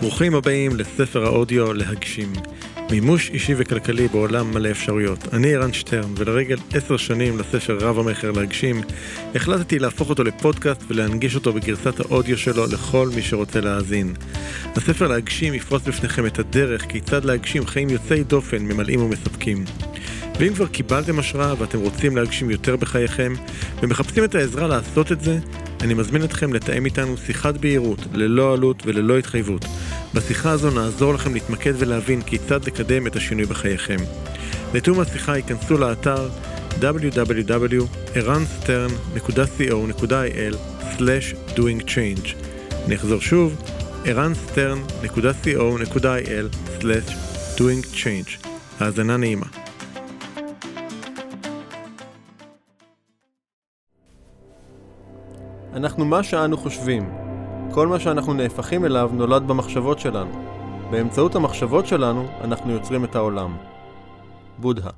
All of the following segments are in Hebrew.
ברוכים הבאים לספר האודיו להגשים. מימוש אישי וכלכלי בעולם מלא אפשרויות. אני ערן שטרן, ולרגל עשר שנים לספר רב המכר להגשים, החלטתי להפוך אותו לפודקאסט ולהנגיש אותו בגרסת האודיו שלו לכל מי שרוצה להאזין. הספר להגשים יפרוס בפניכם את הדרך כיצד להגשים חיים יוצאי דופן, ממלאים ומספקים. ואם כבר קיבלתם השראה ואתם רוצים להגשים יותר בחייכם, ומחפשים את העזרה לעשות את זה, אני מזמין אתכם לתאם איתנו שיחת בהירות, ללא עלות וללא התחייבות. בשיחה הזו נעזור לכם להתמקד ולהבין כיצד לקדם את השינוי בחייכם. לתיאום השיחה ייכנסו לאתר www.ערנסטרן.co.il/doingchange אני אחזור שוב, ערנסטרן.co.il/doingchange האזנה נעימה. אנחנו מה שאנו חושבים. כל מה שאנחנו נהפכים אליו נולד במחשבות שלנו. באמצעות המחשבות שלנו אנחנו יוצרים את העולם. בודהה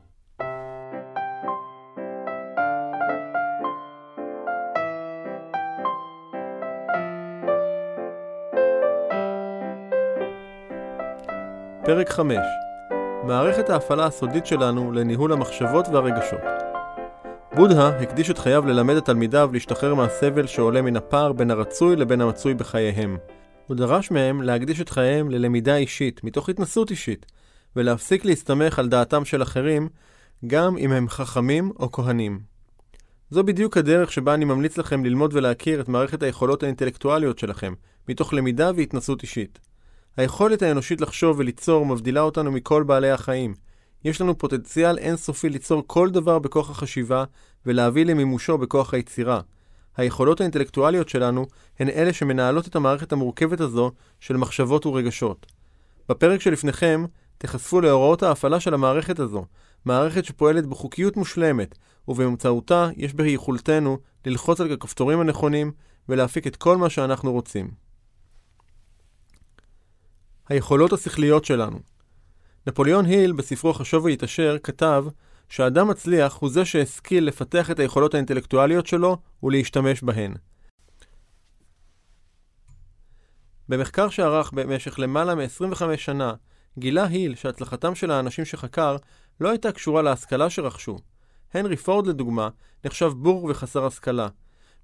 פרק 5 מערכת ההפעלה הסודית שלנו לניהול המחשבות והרגשות בודהה הקדיש את חייו ללמד את תלמידיו להשתחרר מהסבל שעולה מן הפער בין הרצוי לבין המצוי בחייהם. הוא דרש מהם להקדיש את חייהם ללמידה אישית, מתוך התנסות אישית, ולהפסיק להסתמך על דעתם של אחרים, גם אם הם חכמים או כהנים. זו בדיוק הדרך שבה אני ממליץ לכם ללמוד ולהכיר את מערכת היכולות האינטלקטואליות שלכם, מתוך למידה והתנסות אישית. היכולת האנושית לחשוב וליצור מבדילה אותנו מכל בעלי החיים, יש לנו פוטנציאל אינסופי ליצור כל דבר בכוח החשיבה ולהביא למימושו בכוח היצירה. היכולות האינטלקטואליות שלנו הן אלה שמנהלות את המערכת המורכבת הזו של מחשבות ורגשות. בפרק שלפניכם תיחשפו להוראות ההפעלה של המערכת הזו, מערכת שפועלת בחוקיות מושלמת, ובאמצעותה יש ביכולתנו ללחוץ על הכפתורים הנכונים ולהפיק את כל מה שאנחנו רוצים. היכולות השכליות שלנו נפוליאון היל, בספרו חשוב ויתעשר, כתב שאדם מצליח הוא זה שהשכיל לפתח את היכולות האינטלקטואליות שלו ולהשתמש בהן. במחקר שערך במשך למעלה מ-25 שנה, גילה היל שהצלחתם של האנשים שחקר לא הייתה קשורה להשכלה שרכשו. הנרי פורד לדוגמה, נחשב בור וחסר השכלה.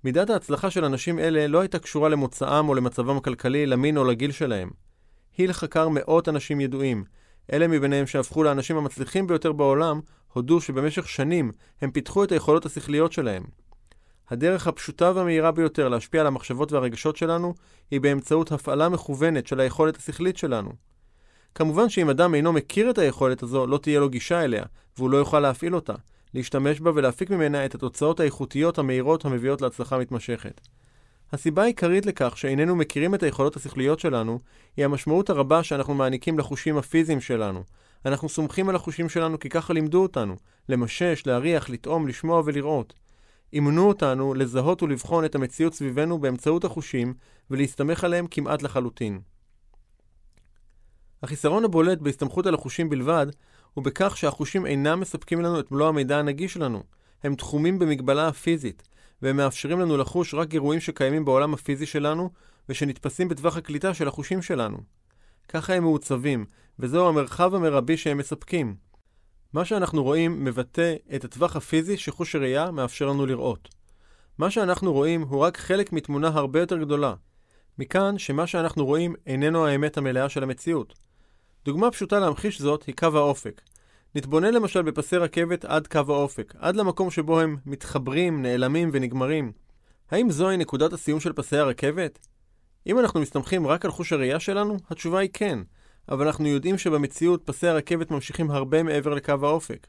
מידת ההצלחה של אנשים אלה לא הייתה קשורה למוצאם או למצבם הכלכלי, למין או לגיל שלהם. היל חקר מאות אנשים ידועים, אלה מביניהם שהפכו לאנשים המצליחים ביותר בעולם, הודו שבמשך שנים הם פיתחו את היכולות השכליות שלהם. הדרך הפשוטה והמהירה ביותר להשפיע על המחשבות והרגשות שלנו, היא באמצעות הפעלה מכוונת של היכולת השכלית שלנו. כמובן שאם אדם אינו מכיר את היכולת הזו, לא תהיה לו גישה אליה, והוא לא יוכל להפעיל אותה, להשתמש בה ולהפיק ממנה את התוצאות האיכותיות המהירות המביאות להצלחה מתמשכת. הסיבה העיקרית לכך שאיננו מכירים את היכולות השכליות שלנו, היא המשמעות הרבה שאנחנו מעניקים לחושים הפיזיים שלנו. אנחנו סומכים על החושים שלנו כי ככה לימדו אותנו, למשש, להריח, לטעום, לשמוע ולראות. אימנו אותנו לזהות ולבחון את המציאות סביבנו באמצעות החושים, ולהסתמך עליהם כמעט לחלוטין. החיסרון הבולט בהסתמכות על החושים בלבד, הוא בכך שהחושים אינם מספקים לנו את מלוא המידע הנגיש לנו. הם תחומים במגבלה הפיזית, והם מאפשרים לנו לחוש רק אירועים שקיימים בעולם הפיזי שלנו, ושנתפסים בטווח הקליטה של החושים שלנו. ככה הם מעוצבים, וזהו המרחב המרבי שהם מספקים. מה שאנחנו רואים מבטא את הטווח הפיזי שחוש הראייה מאפשר לנו לראות. מה שאנחנו רואים הוא רק חלק מתמונה הרבה יותר גדולה. מכאן שמה שאנחנו רואים איננו האמת המלאה של המציאות. דוגמה פשוטה להמחיש זאת היא קו האופק. נתבונן למשל בפסי רכבת עד קו האופק, עד למקום שבו הם מתחברים, נעלמים ונגמרים. האם זוהי נקודת הסיום של פסי הרכבת? אם אנחנו מסתמכים רק על חוש הראייה שלנו, התשובה היא כן, אבל אנחנו יודעים שבמציאות פסי הרכבת ממשיכים הרבה מעבר לקו האופק.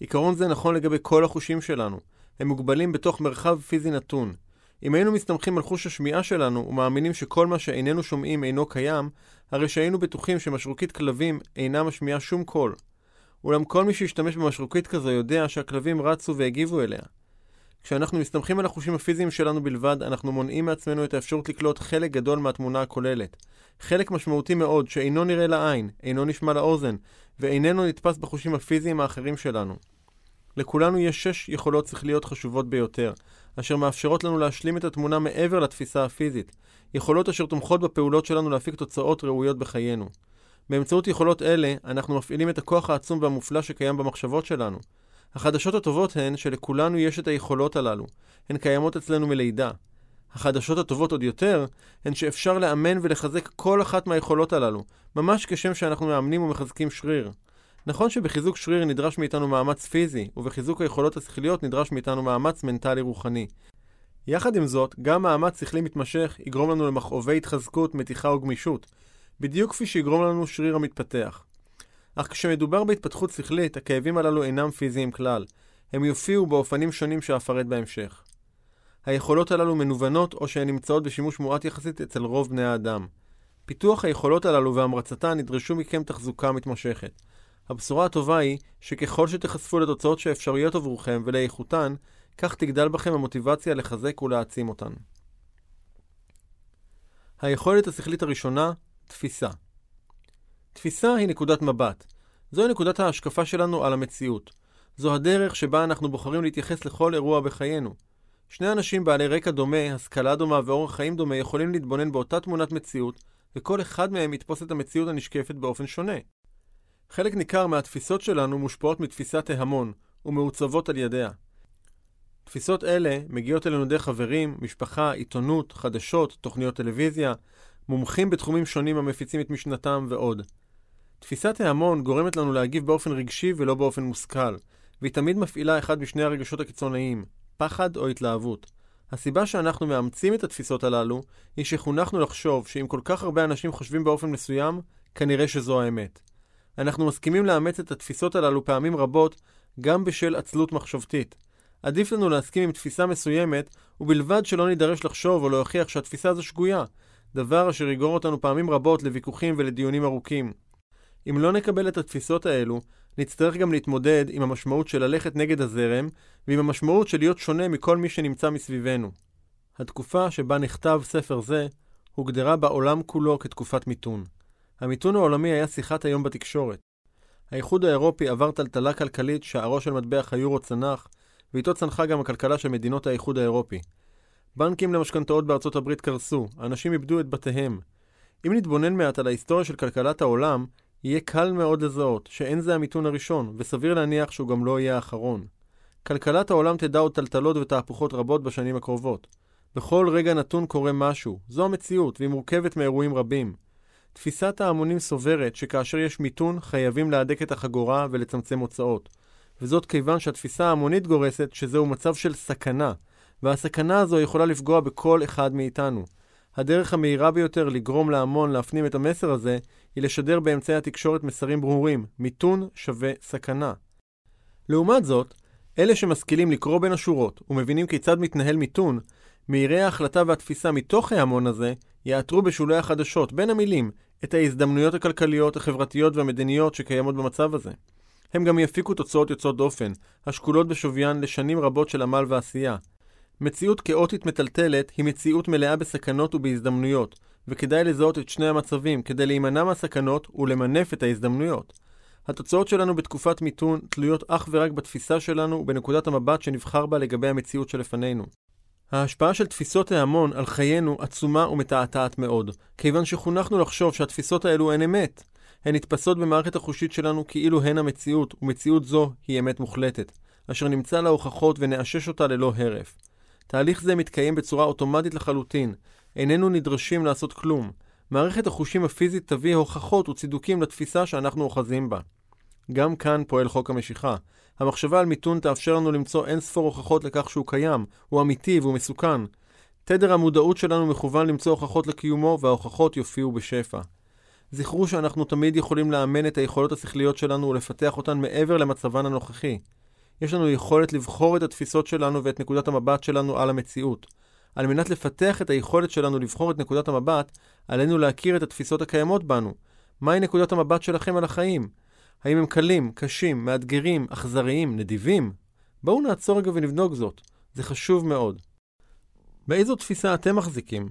עיקרון זה נכון לגבי כל החושים שלנו, הם מוגבלים בתוך מרחב פיזי נתון. אם היינו מסתמכים על חוש השמיעה שלנו ומאמינים שכל מה שאיננו שומעים אינו קיים, הרי שהיינו בטוחים שמשרוקית כלבים אינה משמיעה שום קול. אולם כל מי שהשתמש במשרוקית כזו יודע שהכלבים רצו והגיבו אליה. כשאנחנו מסתמכים על החושים הפיזיים שלנו בלבד, אנחנו מונעים מעצמנו את האפשרות לקלוט חלק גדול מהתמונה הכוללת. חלק משמעותי מאוד שאינו נראה לעין, אינו נשמע לאוזן, ואיננו נתפס בחושים הפיזיים האחרים שלנו. לכולנו יש שש יכולות שכליות חשובות ביותר, אשר מאפשרות לנו להשלים את התמונה מעבר לתפיסה הפיזית, יכולות אשר תומכות בפעולות שלנו להפיק תוצאות ראויות בחיינו. באמצעות יכולות אלה, אנחנו מפעילים את הכוח העצום והמופלא שקיים במחשבות שלנו. החדשות הטובות הן שלכולנו יש את היכולות הללו. הן קיימות אצלנו מלידה. החדשות הטובות עוד יותר, הן שאפשר לאמן ולחזק כל אחת מהיכולות הללו, ממש כשם שאנחנו מאמנים ומחזקים שריר. נכון שבחיזוק שריר נדרש מאיתנו מאמץ פיזי, ובחיזוק היכולות השכליות נדרש מאיתנו מאמץ מנטלי-רוחני. יחד עם זאת, גם מאמץ שכלי מתמשך יגרום לנו למכאובי התחזקות, מתיחה וגמישות, בדיוק כפי שיגרום לנו שריר המתפתח. אך כשמדובר בהתפתחות שכלית, הכאבים הללו אינם פיזיים כלל. הם יופיעו באופנים שונים שאפרט בהמשך. היכולות הללו מנוונות או שהן נמצאות בשימוש מועט יחסית אצל רוב בני האדם. פיתוח היכולות הללו והמרצתן נדרשו מכם תחזוקה מתמשכת. הבשורה הטובה היא שככל שתיחשפו לתוצאות שאפשריות עבורכם ולאיכותן, כך תגדל בכם המוטיבציה לחזק ולהעצים אותן. היכולת השכלית הראשונה, תפיסה. תפיסה היא נקודת מבט. זוהי נקודת ההשקפה שלנו על המציאות. זו הדרך שבה אנחנו בוחרים להתייחס לכל אירוע בחיינו. שני אנשים בעלי רקע דומה, השכלה דומה ואורח חיים דומה יכולים להתבונן באותה תמונת מציאות, וכל אחד מהם יתפוס את המציאות הנשקפת באופן שונה. חלק ניכר מהתפיסות שלנו מושפעות מתפיסת ההמון, ומעוצבות על ידיה. תפיסות אלה מגיעות אלינו דרך חברים, משפחה, עיתונות, חדשות, תוכניות טלוויזיה, מומחים בתחומים שונים המפיצים את משנתם ועוד. תפיסת ההמון גורמת לנו להגיב באופן רגשי ולא באופן מושכל, והיא תמיד מפעילה אחד משני הרגשות הקיצוניים, פחד או התלהבות. הסיבה שאנחנו מאמצים את התפיסות הללו, היא שחונכנו לחשוב שאם כל כך הרבה אנשים חושבים באופן מסוים, כנראה שזו האמת. אנחנו מסכימים לאמץ את התפיסות הללו פעמים רבות, גם בשל עצלות מחשבתית. עדיף לנו להסכים עם תפיסה מסוימת, ובלבד שלא נידרש לחשוב או להוכיח שהתפיסה הזו שגויה, דבר אשר יגרור אותנו פעמים רבות לוויכוחים ולדיונים ארוכים. אם לא נקבל את התפיסות האלו, נצטרך גם להתמודד עם המשמעות של ללכת נגד הזרם, ועם המשמעות של להיות שונה מכל מי שנמצא מסביבנו. התקופה שבה נכתב ספר זה, הוגדרה בעולם כולו כתקופת מיתון. המיתון העולמי היה שיחת היום בתקשורת. האיחוד האירופי עבר טלטלה כלכלית שערו של מטבע היורו צנח, ואיתו צנחה גם הכלכלה של מדינות האיחוד האירופי. בנקים למשכנתאות בארצות הברית קרסו, אנשים איבדו את בתיהם. אם נתבונן מעט על ההיסטוריה של כלכלת העולם, יהיה קל מאוד לזהות שאין זה המיתון הראשון, וסביר להניח שהוא גם לא יהיה האחרון. כלכלת העולם תדע עוד טלטלות ותהפוכות רבות בשנים הקרובות. בכל רגע נתון קורה משהו, זו המציאות, והיא מורכבת מאירועים רבים. תפיסת ההמונים סוברת שכאשר יש מיתון, חייבים להדק את החגורה ולצמצם הוצאות. וזאת כיוון שהתפיסה ההמונית גורסת שזהו מצב של סכנה, והסכנה הזו יכולה לפגוע בכל אחד מאיתנו. הדרך המהירה ביותר לגרום להמון להפנים את המסר הזה, היא לשדר באמצעי התקשורת מסרים ברורים, מיתון שווה סכנה. לעומת זאת, אלה שמשכילים לקרוא בין השורות ומבינים כיצד מתנהל מיתון, מהירי ההחלטה והתפיסה מתוך ההמון הזה, יעטרו בשולי החדשות, בין המילים, את ההזדמנויות הכלכליות, החברתיות והמדיניות שקיימות במצב הזה. הם גם יפיקו תוצאות יוצאות דופן, השקולות בשוויין לשנים רבות של עמל ועשייה. מציאות כאוטית מטלטלת היא מציאות מלאה בסכנות ובהזדמנויות, וכדאי לזהות את שני המצבים כדי להימנע מהסכנות ולמנף את ההזדמנויות. התוצאות שלנו בתקופת מיתון תלויות אך ורק בתפיסה שלנו ובנקודת המבט שנבחר בה לגבי המציאות שלפנינו. ההשפעה של תפיסות ההמון על חיינו עצומה ומתעתעת מאוד, כיוון שחונכנו לחשוב שהתפיסות האלו הן אמת. הן נתפסות במערכת החושית שלנו כאילו הן המציאות, ומציאות זו היא אמת מוחלטת, אשר נמצא לה הוכחות ונאשש אותה ללא הרף. תהליך זה מתקיים בצורה אוטומטית לחלוטין. איננו נדרשים לעשות כלום. מערכת החושים הפיזית תביא הוכחות וצידוקים לתפיסה שאנחנו אוחזים בה. גם כאן פועל חוק המשיכה. המחשבה על מיתון תאפשר לנו למצוא אין ספור הוכחות לכך שהוא קיים, הוא אמיתי והוא מסוכן. תדר המודעות שלנו מכוון למצוא הוכחות לקיומו, וההוכחות יופיעו בשפע. זכרו שאנחנו תמיד יכולים לאמן את היכולות השכליות שלנו ולפתח אותן מעבר למצבן הנוכחי. יש לנו יכולת לבחור את התפיסות שלנו ואת נקודת המבט שלנו על המציאות. על מנת לפתח את היכולת שלנו לבחור את נקודת המבט, עלינו להכיר את התפיסות הקיימות בנו. מהי נקודת המבט שלכם על החיים? האם הם קלים, קשים, מאתגרים, אכזריים, נדיבים? בואו נעצור רגע ונבדוק זאת. זה חשוב מאוד. באיזו תפיסה אתם מחזיקים?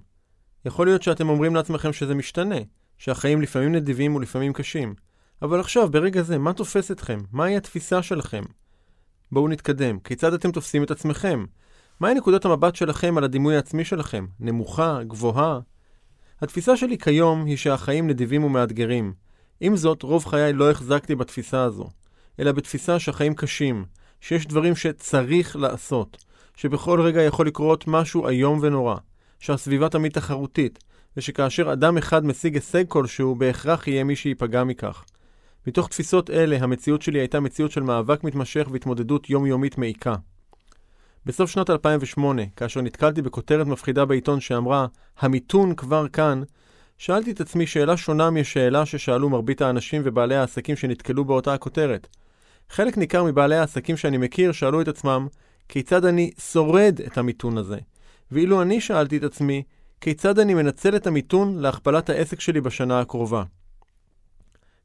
יכול להיות שאתם אומרים לעצמכם שזה משתנה, שהחיים לפעמים נדיבים ולפעמים קשים. אבל עכשיו, ברגע זה, מה תופס אתכם? מהי התפיסה שלכם? בואו נתקדם. כיצד אתם תופסים את עצמכם? מהי נקודת המבט שלכם על הדימוי העצמי שלכם? נמוכה? גבוהה? התפיסה שלי כיום היא שהחיים נדיבים ומאתגרים. עם זאת, רוב חיי לא החזקתי בתפיסה הזו, אלא בתפיסה שהחיים קשים, שיש דברים שצריך לעשות, שבכל רגע יכול לקרות משהו איום ונורא, שהסביבה תמיד תחרותית, ושכאשר אדם אחד משיג הישג כלשהו, בהכרח יהיה מי שייפגע מכך. מתוך תפיסות אלה, המציאות שלי הייתה מציאות של מאבק מתמשך והתמודדות יומיומית מעיקה. בסוף שנת 2008, כאשר נתקלתי בכותרת מפחידה בעיתון שאמרה, המיתון כבר כאן, שאלתי את עצמי שאלה שונה משאלה ששאלו מרבית האנשים ובעלי העסקים שנתקלו באותה הכותרת. חלק ניכר מבעלי העסקים שאני מכיר שאלו את עצמם, כיצד אני שורד את המיתון הזה? ואילו אני שאלתי את עצמי, כיצד אני מנצל את המיתון להכפלת העסק שלי בשנה הקרובה?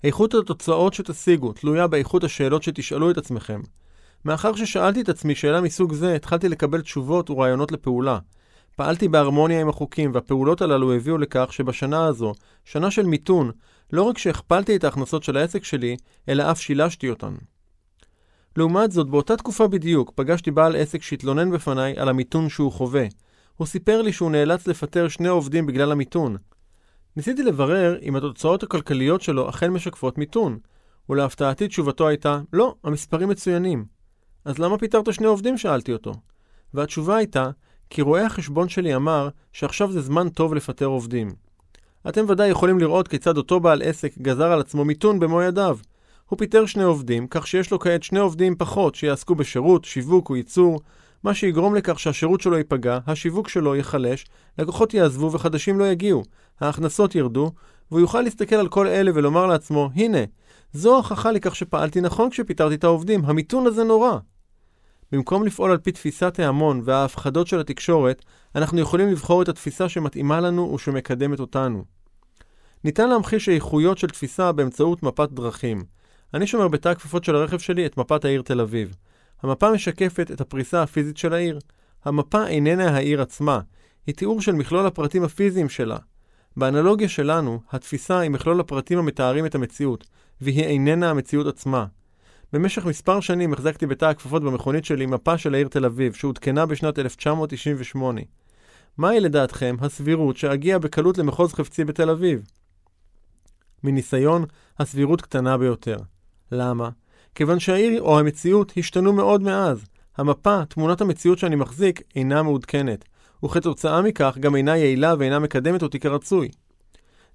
איכות התוצאות שתשיגו תלויה באיכות השאלות שתשאלו את עצמכם. מאחר ששאלתי את עצמי שאלה מסוג זה, התחלתי לקבל תשובות ורעיונות לפעולה. פעלתי בהרמוניה עם החוקים, והפעולות הללו הביאו לכך שבשנה הזו, שנה של מיתון, לא רק שהכפלתי את ההכנסות של העסק שלי, אלא אף שילשתי אותן. לעומת זאת, באותה תקופה בדיוק, פגשתי בעל עסק שהתלונן בפניי על המיתון שהוא חווה. הוא סיפר לי שהוא נאלץ לפטר שני עובדים בגלל המיתון. ניסיתי לברר אם התוצאות הכלכליות שלו אכן משקפות מיתון, ולהפתעתי תשובתו הייתה, לא, המספרים מצוינים. אז למה פיטרת שני עובדים? שאלתי אותו. והתשובה הייתה, כי רואה החשבון שלי אמר שעכשיו זה זמן טוב לפטר עובדים. אתם ודאי יכולים לראות כיצד אותו בעל עסק גזר על עצמו מיתון במו ידיו. הוא פיטר שני עובדים, כך שיש לו כעת שני עובדים פחות שיעסקו בשירות, שיווק או ייצור, מה שיגרום לכך שהשירות שלו ייפגע, השיווק שלו ייחלש, לקוחות יעזבו וחדשים לא יגיעו, ההכנסות ירדו, והוא יוכל להסתכל על כל אלה ולומר לעצמו, הנה, זו ההוכחה לכך שפעלתי נכון כשפיטרתי את העובדים, המיתון הזה נורא. במקום לפעול על פי תפיסת ההמון וההפחדות של התקשורת, אנחנו יכולים לבחור את התפיסה שמתאימה לנו ושמקדמת אותנו. ניתן להמחיש איכויות של תפיסה באמצעות מפת דרכים. אני שומר בתא הכפפות של הרכב שלי את מפת העיר תל אביב. המפה משקפת את הפריסה הפיזית של העיר. המפה איננה העיר עצמה, היא תיאור של מכלול הפרטים הפיזיים שלה. באנלוגיה שלנו, התפיסה היא מכלול הפרטים המתארים את המציאות, והיא איננה המציאות עצמה. במשך מספר שנים החזקתי בתא הכפפות במכונית שלי מפה של העיר תל אביב, שעודכנה בשנת 1998. מהי לדעתכם הסבירות שאגיע בקלות למחוז חפצי בתל אביב? מניסיון, הסבירות קטנה ביותר. למה? כיוון שהעיר או המציאות השתנו מאוד מאז. המפה, תמונת המציאות שאני מחזיק, אינה מעודכנת, וכתוצאה מכך גם אינה יעילה ואינה מקדמת אותי כרצוי.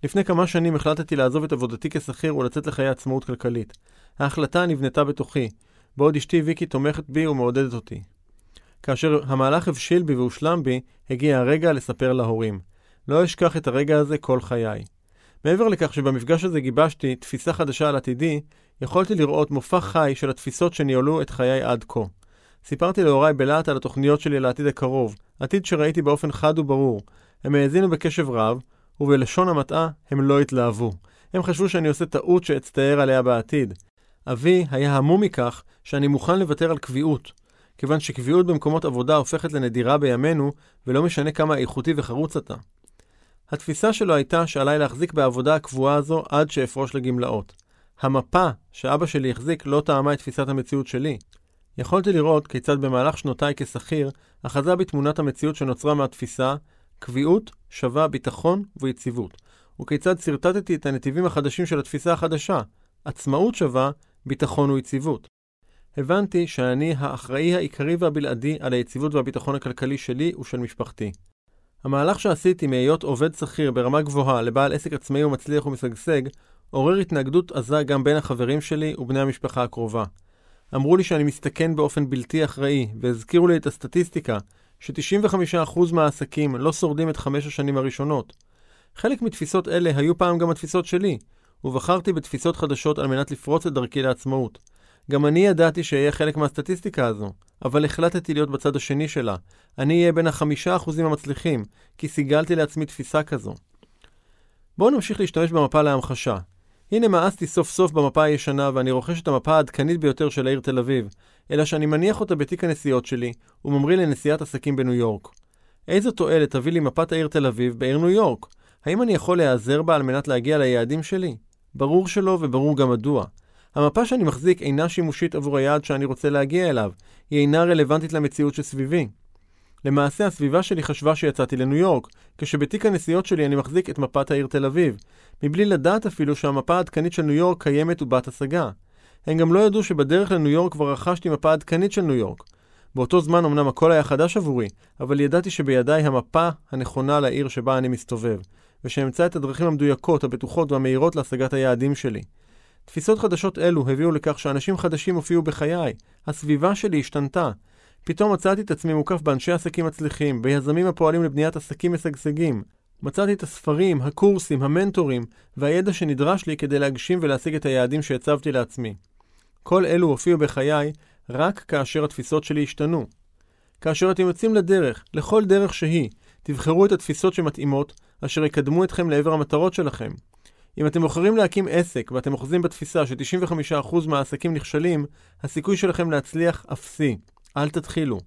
לפני כמה שנים החלטתי לעזוב את עבודתי כשכיר ולצאת לחיי עצמאות כלכלית. ההחלטה נבנתה בתוכי, בעוד אשתי ויקי תומכת בי ומעודדת אותי. כאשר המהלך הבשיל בי והושלם בי, הגיע הרגע לספר להורים. לא אשכח את הרגע הזה כל חיי. מעבר לכך שבמפגש הזה גיבשתי תפיסה חדשה על עתידי, יכולתי לראות מופע חי של התפיסות שניהלו את חיי עד כה. סיפרתי להוריי בלהט על התוכניות שלי לעתיד הקרוב, עתיד שראיתי באופן חד וברור. הם האזינו בקשב רב, ובלשון המעטה הם לא התלהבו. הם חשבו שאני עושה טעות שאצטער עליה בעתיד. אבי היה המום מכך שאני מוכן לוותר על קביעות, כיוון שקביעות במקומות עבודה הופכת לנדירה בימינו, ולא משנה כמה איכותי וחרוץ אתה. התפיסה שלו הייתה שעליי להחזיק בעבודה הקבועה הזו עד שאפרוש לגמלאות. המפה שאבא שלי החזיק לא טעמה את תפיסת המציאות שלי. יכולתי לראות כיצד במהלך שנותיי כשכיר, אחזה בי תמונת המציאות שנוצרה מהתפיסה, קביעות שווה ביטחון ויציבות, וכיצד שרטטתי את הנתיבים החדשים של התפיסה החדשה, עצמאות שווה ביטחון ויציבות. הבנתי שאני האחראי העיקרי והבלעדי על היציבות והביטחון הכלכלי שלי ושל משפחתי. המהלך שעשיתי מהיות עובד שכיר ברמה גבוהה לבעל עסק עצמאי ומצליח ומשגשג, עורר התנגדות עזה גם בין החברים שלי ובני המשפחה הקרובה. אמרו לי שאני מסתכן באופן בלתי אחראי, והזכירו לי את הסטטיסטיקה, ש-95% מהעסקים לא שורדים את חמש השנים הראשונות. חלק מתפיסות אלה היו פעם גם התפיסות שלי, ובחרתי בתפיסות חדשות על מנת לפרוץ את דרכי לעצמאות. גם אני ידעתי שאהיה חלק מהסטטיסטיקה הזו, אבל החלטתי להיות בצד השני שלה. אני אהיה בין החמישה אחוזים המצליחים, כי סיגלתי לעצמי תפיסה כזו. בואו נמשיך להשתמש במפה להמחשה. הנה מאסתי סוף סוף במפה הישנה ואני רוכש את המפה העדכנית ביותר של העיר תל אביב, אלא שאני מניח אותה בתיק הנסיעות שלי וממריא לנסיעת עסקים בניו יורק. איזו תועלת תביא לי מפת העיר תל אביב בעיר ניו יורק? האם אני יכול להיעזר בה על מנת להגיע ליעדים שלי? ברור שלא וברור גם מדוע. המפה שאני מחזיק אינה שימושית עבור היעד שאני רוצה להגיע אליו, היא אינה רלוונטית למציאות שסביבי. למעשה הסביבה שלי חשבה שיצאתי לניו יורק, כשבתיק הנסיעות שלי אני מחזיק את מפת העיר תל אביב, מבלי לדעת אפילו שהמפה העדכנית של ניו יורק קיימת ובת השגה. הם גם לא ידעו שבדרך לניו יורק כבר רכשתי מפה עדכנית של ניו יורק. באותו זמן אמנם הכל היה חדש עבורי, אבל ידעתי שבידיי המפה הנכונה לעיר שבה אני מסתובב, ושאמצא את הדרכים המדויקות, הבטוחות והמהירות להשגת היעדים שלי. תפיסות חדשות אלו הביאו לכך שאנשים חדשים הופיעו בחיי. הסביבה שלי השתנתה. פתאום מצאתי את עצמי מוקף באנשי עסקים מצליחים, ביזמים הפועלים לבניית עסקים משגשגים. מצאתי את הספרים, הקורסים, המנטורים, והידע שנדרש לי כדי להגשים ולהשיג את היעדים שהצבתי לעצמי. כל אלו הופיעו בחיי רק כאשר התפיסות שלי השתנו. כאשר אתם יוצאים לדרך, לכל דרך שהיא, תבחרו את התפיסות שמתאימות, אשר יקדמו אתכם לעבר המטרות שלכם. אם אתם בוחרים להקים עסק ואתם אוחזים בתפיסה ש-95% מהעסקים נכשלים, הסיכוי שלכם להצליח אפסי. אל תתחילו.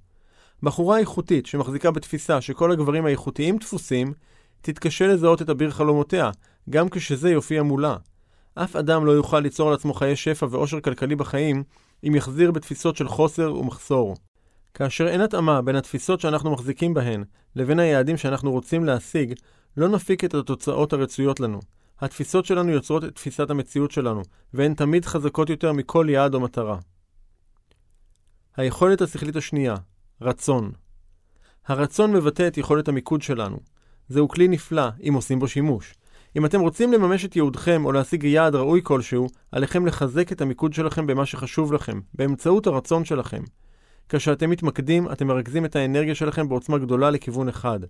בחורה איכותית שמחזיקה בתפיסה שכל הגברים האיכותיים דפוסים, תתקשה לזהות את אביר חלומותיה, גם כשזה יופיע מולה. אף אדם לא יוכל ליצור לעצמו חיי שפע ואושר כלכלי בחיים, אם יחזיר בתפיסות של חוסר ומחסור. כאשר אין התאמה בין התפיסות שאנחנו מחזיקים בהן לבין היעדים שאנחנו רוצים להשיג, לא נפיק את התוצאות הרצויות לנו. התפיסות שלנו יוצרות את תפיסת המציאות שלנו, והן תמיד חזקות יותר מכל יעד או מטרה. היכולת השכלית השנייה, רצון. הרצון מבטא את יכולת המיקוד שלנו. זהו כלי נפלא, אם עושים בו שימוש. אם אתם רוצים לממש את ייעודכם או להשיג יעד ראוי כלשהו, עליכם לחזק את המיקוד שלכם במה שחשוב לכם, באמצעות הרצון שלכם. כשאתם מתמקדים, אתם מרכזים את האנרגיה שלכם בעוצמה גדולה לכיוון אחד.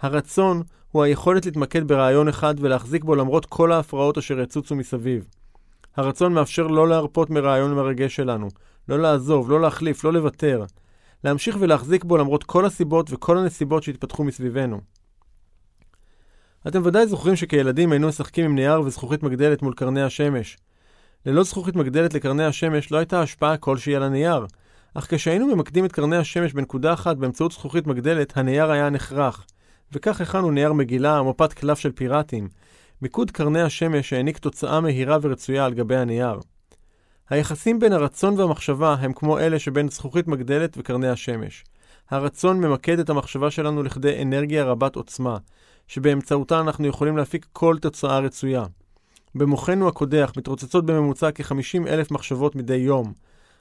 הרצון הוא היכולת להתמקד ברעיון אחד ולהחזיק בו למרות כל ההפרעות אשר יצוצו מסביב. הרצון מאפשר לא להרפות מרעיון מרגש שלנו, לא לעזוב, לא להחליף, לא לוותר. להמשיך ולהחזיק בו למרות כל הסיבות וכל הנסיבות שהתפתחו מסביבנו. אתם ודאי זוכרים שכילדים היינו משחקים עם נייר וזכוכית מגדלת מול קרני השמש. ללא זכוכית מגדלת לקרני השמש לא הייתה השפעה כלשהי על הנייר, אך כשהיינו ממקדים את קרני השמש בנקודה אחת באמצעות זכוכית מגדלת, הנייר היה נחרך. וכך הכנו נייר מגילה מפת קלף של פיראטים. מיקוד קרני השמש העניק תוצאה מהירה ורצויה על גבי הנייר. היחסים בין הרצון והמחשבה הם כמו אלה שבין זכוכית מגדלת וקרני השמש. הרצון ממקד את המחשבה שלנו לכדי אנרגיה רבת עוצמה, שבאמצעותה אנחנו יכולים להפיק כל תוצאה רצויה. במוחנו הקודח מתרוצצות בממוצע כ-50 אלף מחשבות מדי יום.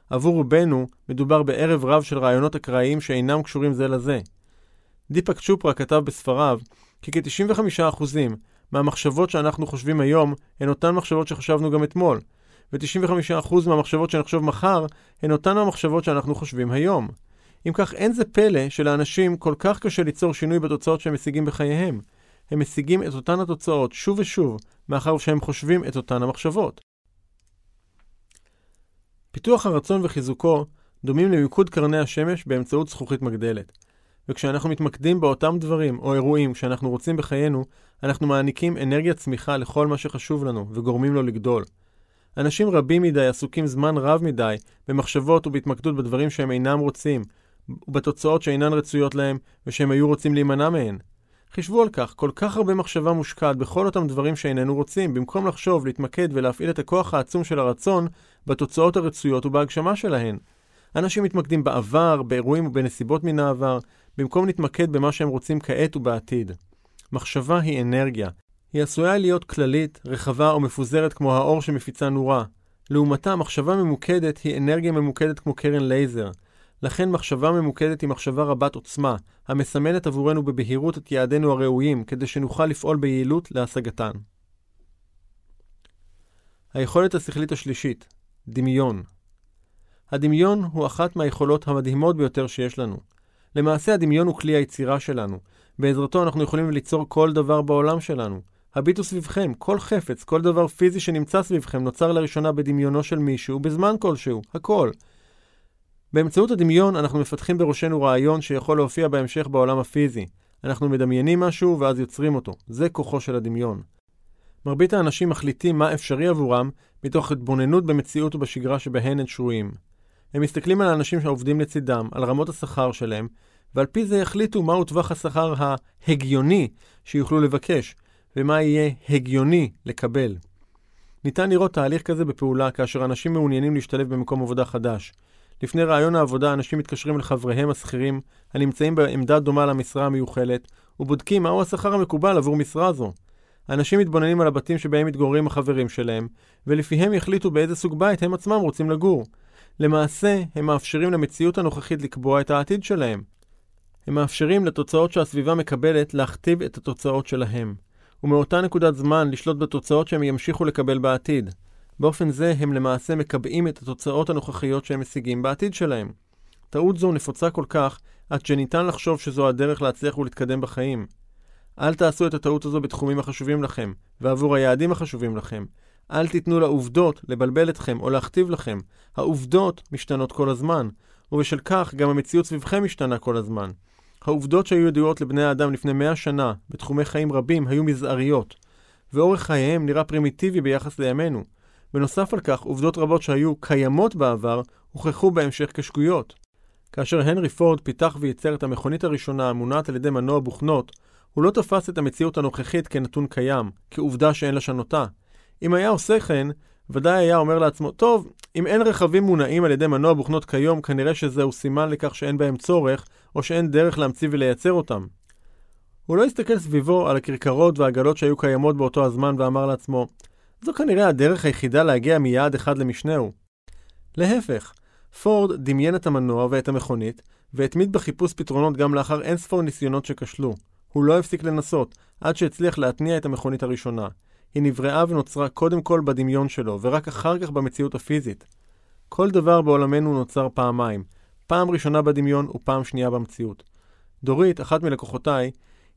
עבור רובנו מדובר בערב רב של רעיונות אקראיים שאינם קשורים זה לזה. דיפק צ'ופרה כתב בספריו כי כ-95% מהמחשבות שאנחנו חושבים היום הן אותן מחשבות שחשבנו גם אתמול, ו-95% מהמחשבות שנחשוב מחר הן אותן המחשבות שאנחנו חושבים היום. אם כך, אין זה פלא שלאנשים כל כך קשה ליצור שינוי בתוצאות שהם משיגים בחייהם. הם משיגים את אותן התוצאות שוב ושוב, מאחר שהם חושבים את אותן המחשבות. פיתוח הרצון וחיזוקו דומים למיקוד קרני השמש באמצעות זכוכית מגדלת. וכשאנחנו מתמקדים באותם דברים או אירועים שאנחנו רוצים בחיינו, אנחנו מעניקים אנרגיית צמיחה לכל מה שחשוב לנו וגורמים לו לגדול. אנשים רבים מדי עסוקים זמן רב מדי במחשבות ובהתמקדות בדברים שהם אינם רוצים, ובתוצאות שאינן רצויות להם ושהם היו רוצים להימנע מהן. חישבו על כך, כל כך הרבה מחשבה מושקעת בכל אותם דברים שאיננו רוצים, במקום לחשוב, להתמקד ולהפעיל את הכוח העצום של הרצון בתוצאות הרצויות ובהגשמה שלהן. אנשים מתמקדים בעבר, באירועים ובנסיבות מן העבר, במקום להתמקד במה שהם רוצים כעת ובעתיד. מחשבה היא אנרגיה. היא עשויה להיות כללית, רחבה או מפוזרת כמו האור שמפיצה נורה. לעומתה, מחשבה ממוקדת היא אנרגיה ממוקדת כמו קרן לייזר. לכן מחשבה ממוקדת היא מחשבה רבת עוצמה, המסמנת עבורנו בבהירות את יעדינו הראויים, כדי שנוכל לפעול ביעילות להשגתן. היכולת השכלית השלישית, דמיון. הדמיון הוא אחת מהיכולות המדהימות ביותר שיש לנו. למעשה הדמיון הוא כלי היצירה שלנו. בעזרתו אנחנו יכולים ליצור כל דבר בעולם שלנו. הביטו סביבכם, כל חפץ, כל דבר פיזי שנמצא סביבכם נוצר לראשונה בדמיונו של מישהו בזמן כלשהו, הכל. באמצעות הדמיון אנחנו מפתחים בראשנו רעיון שיכול להופיע בהמשך בעולם הפיזי. אנחנו מדמיינים משהו ואז יוצרים אותו. זה כוחו של הדמיון. מרבית האנשים מחליטים מה אפשרי עבורם מתוך התבוננות במציאות ובשגרה שבהן הם שרויים. הם מסתכלים על האנשים שעובדים לצידם, על רמות השכר שלהם, ועל פי זה יחליטו מהו טווח השכר ההגיוני שיוכלו לבקש, ומה יהיה הגיוני לקבל. ניתן לראות תהליך כזה בפעולה כאשר אנשים מעוניינים להשתלב במקום עבודה חדש. לפני רעיון העבודה אנשים מתקשרים אל חבריהם השכירים הנמצאים בעמדה דומה למשרה המיוחלת ובודקים מהו השכר המקובל עבור משרה זו. אנשים מתבוננים על הבתים שבהם מתגוררים החברים שלהם, ולפיהם יחליטו באיזה סוג בית הם עצמם רוצים לגור. למעשה, הם מאפשרים למציאות הנוכחית לקבוע את העתיד שלהם. הם מאפשרים לתוצאות שהסביבה מקבלת להכתיב את התוצאות שלהם, ומאותה נקודת זמן לשלוט בתוצאות שהם ימשיכו לקבל בעתיד. באופן זה הם למעשה מקבעים את התוצאות הנוכחיות שהם משיגים בעתיד שלהם. טעות זו נפוצה כל כך, עד שניתן לחשוב שזו הדרך להצליח ולהתקדם בחיים. אל תעשו את הטעות הזו בתחומים החשובים לכם, ועבור היעדים החשובים לכם. אל תיתנו לעובדות לבלבל אתכם או להכתיב לכם. העובדות משתנות כל הזמן, ובשל כך גם המציאות סביבכם משתנה כל הזמן. העובדות שהיו ידועות לבני האדם לפני מאה שנה, בתחומי חיים רבים, היו מזעריות, ואורך חייהם נראה פרימיטיבי ביחס לימינו. בנוסף על כך, עובדות רבות שהיו קיימות בעבר, הוכחו בהמשך כשגויות. כאשר הנרי פורד פיתח וייצר את המכונית הראשונה המונעת על ידי מנוע בוכנות, הוא לא תפס את המציאות הנוכחית כנתון קיים, כעובדה שאין לשנותה. אם היה עושה כן, ודאי היה אומר לעצמו, טוב, אם אין רכבים מונעים על ידי מנוע בוכנות כיום, כנראה שזהו סימן לכך שאין בהם צורך, או שאין דרך להמציא ולייצר אותם. הוא לא הסתכל סביבו על הכרכרות והעגלות שהיו קיימות באותו הזמן ואמר לעצמו, זו כנראה הדרך היחידה להגיע מיעד אחד למשנהו. להפך, פורד דמיין את המנוע ואת המכונית, והתמיד בחיפוש פתרונות גם לאחר אין ספור ניסיונות שכשלו. הוא לא הפסיק לנסות, עד שהצליח להתניע את המכונית הראשונה. היא נבראה ונוצרה קודם כל בדמיון שלו, ורק אחר כך במציאות הפיזית. כל דבר בעולמנו נוצר פעמיים, פעם ראשונה בדמיון ופעם שנייה במציאות. דורית, אחת מלקוחותיי,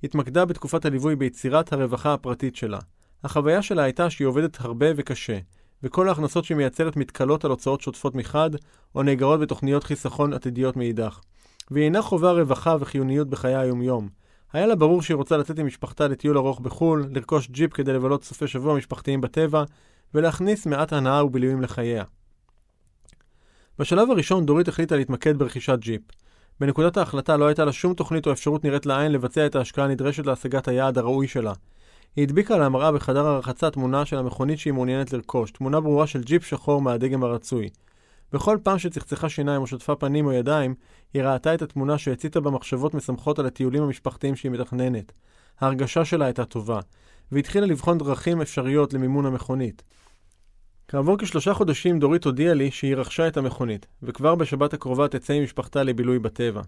התמקדה בתקופת הליווי ביצירת הרווחה הפרטית שלה. החוויה שלה הייתה שהיא עובדת הרבה וקשה, וכל ההכנסות שהיא מייצרת מתכלות על הוצאות שוטפות מחד, או נאגרות בתוכניות חיסכון עתידיות מאידך. והיא אינה חווה רווחה וחיוניות בחיי היומיום. היה לה ברור שהיא רוצה לצאת עם משפחתה לטיול ארוך בחו"ל, לרכוש ג'יפ כדי לבלות סופי שבוע משפחתיים בטבע, ולהכניס מעט הנאה ובילויים לחייה. בשלב הראשון דורית החליטה להתמקד ברכישת ג'יפ. בנקודת ההחלטה לא הייתה לה שום תוכנית או אפשרות נראית לעין לבצע את ההשקעה הנדרשת להשגת היעד הראוי שלה. היא הדביקה על המראה בחדר הרחצה תמונה של המכונית שהיא מעוניינת לרכוש, תמונה ברורה של ג'יפ שחור מהדגם הרצוי. בכל פעם שצחצחה שיניים או שטפה פנים או ידיים, היא ראתה את התמונה שהציתה בה מחשבות על הטיולים המשפחתיים שהיא מתכננת. ההרגשה שלה הייתה טובה, והתחילה לבחון דרכים אפשריות למימון המכונית. כעבור כשלושה חודשים דורית הודיעה לי שהיא רכשה את המכונית, וכבר בשבת הקרובה תצא עם משפחתה לבילוי בטבע.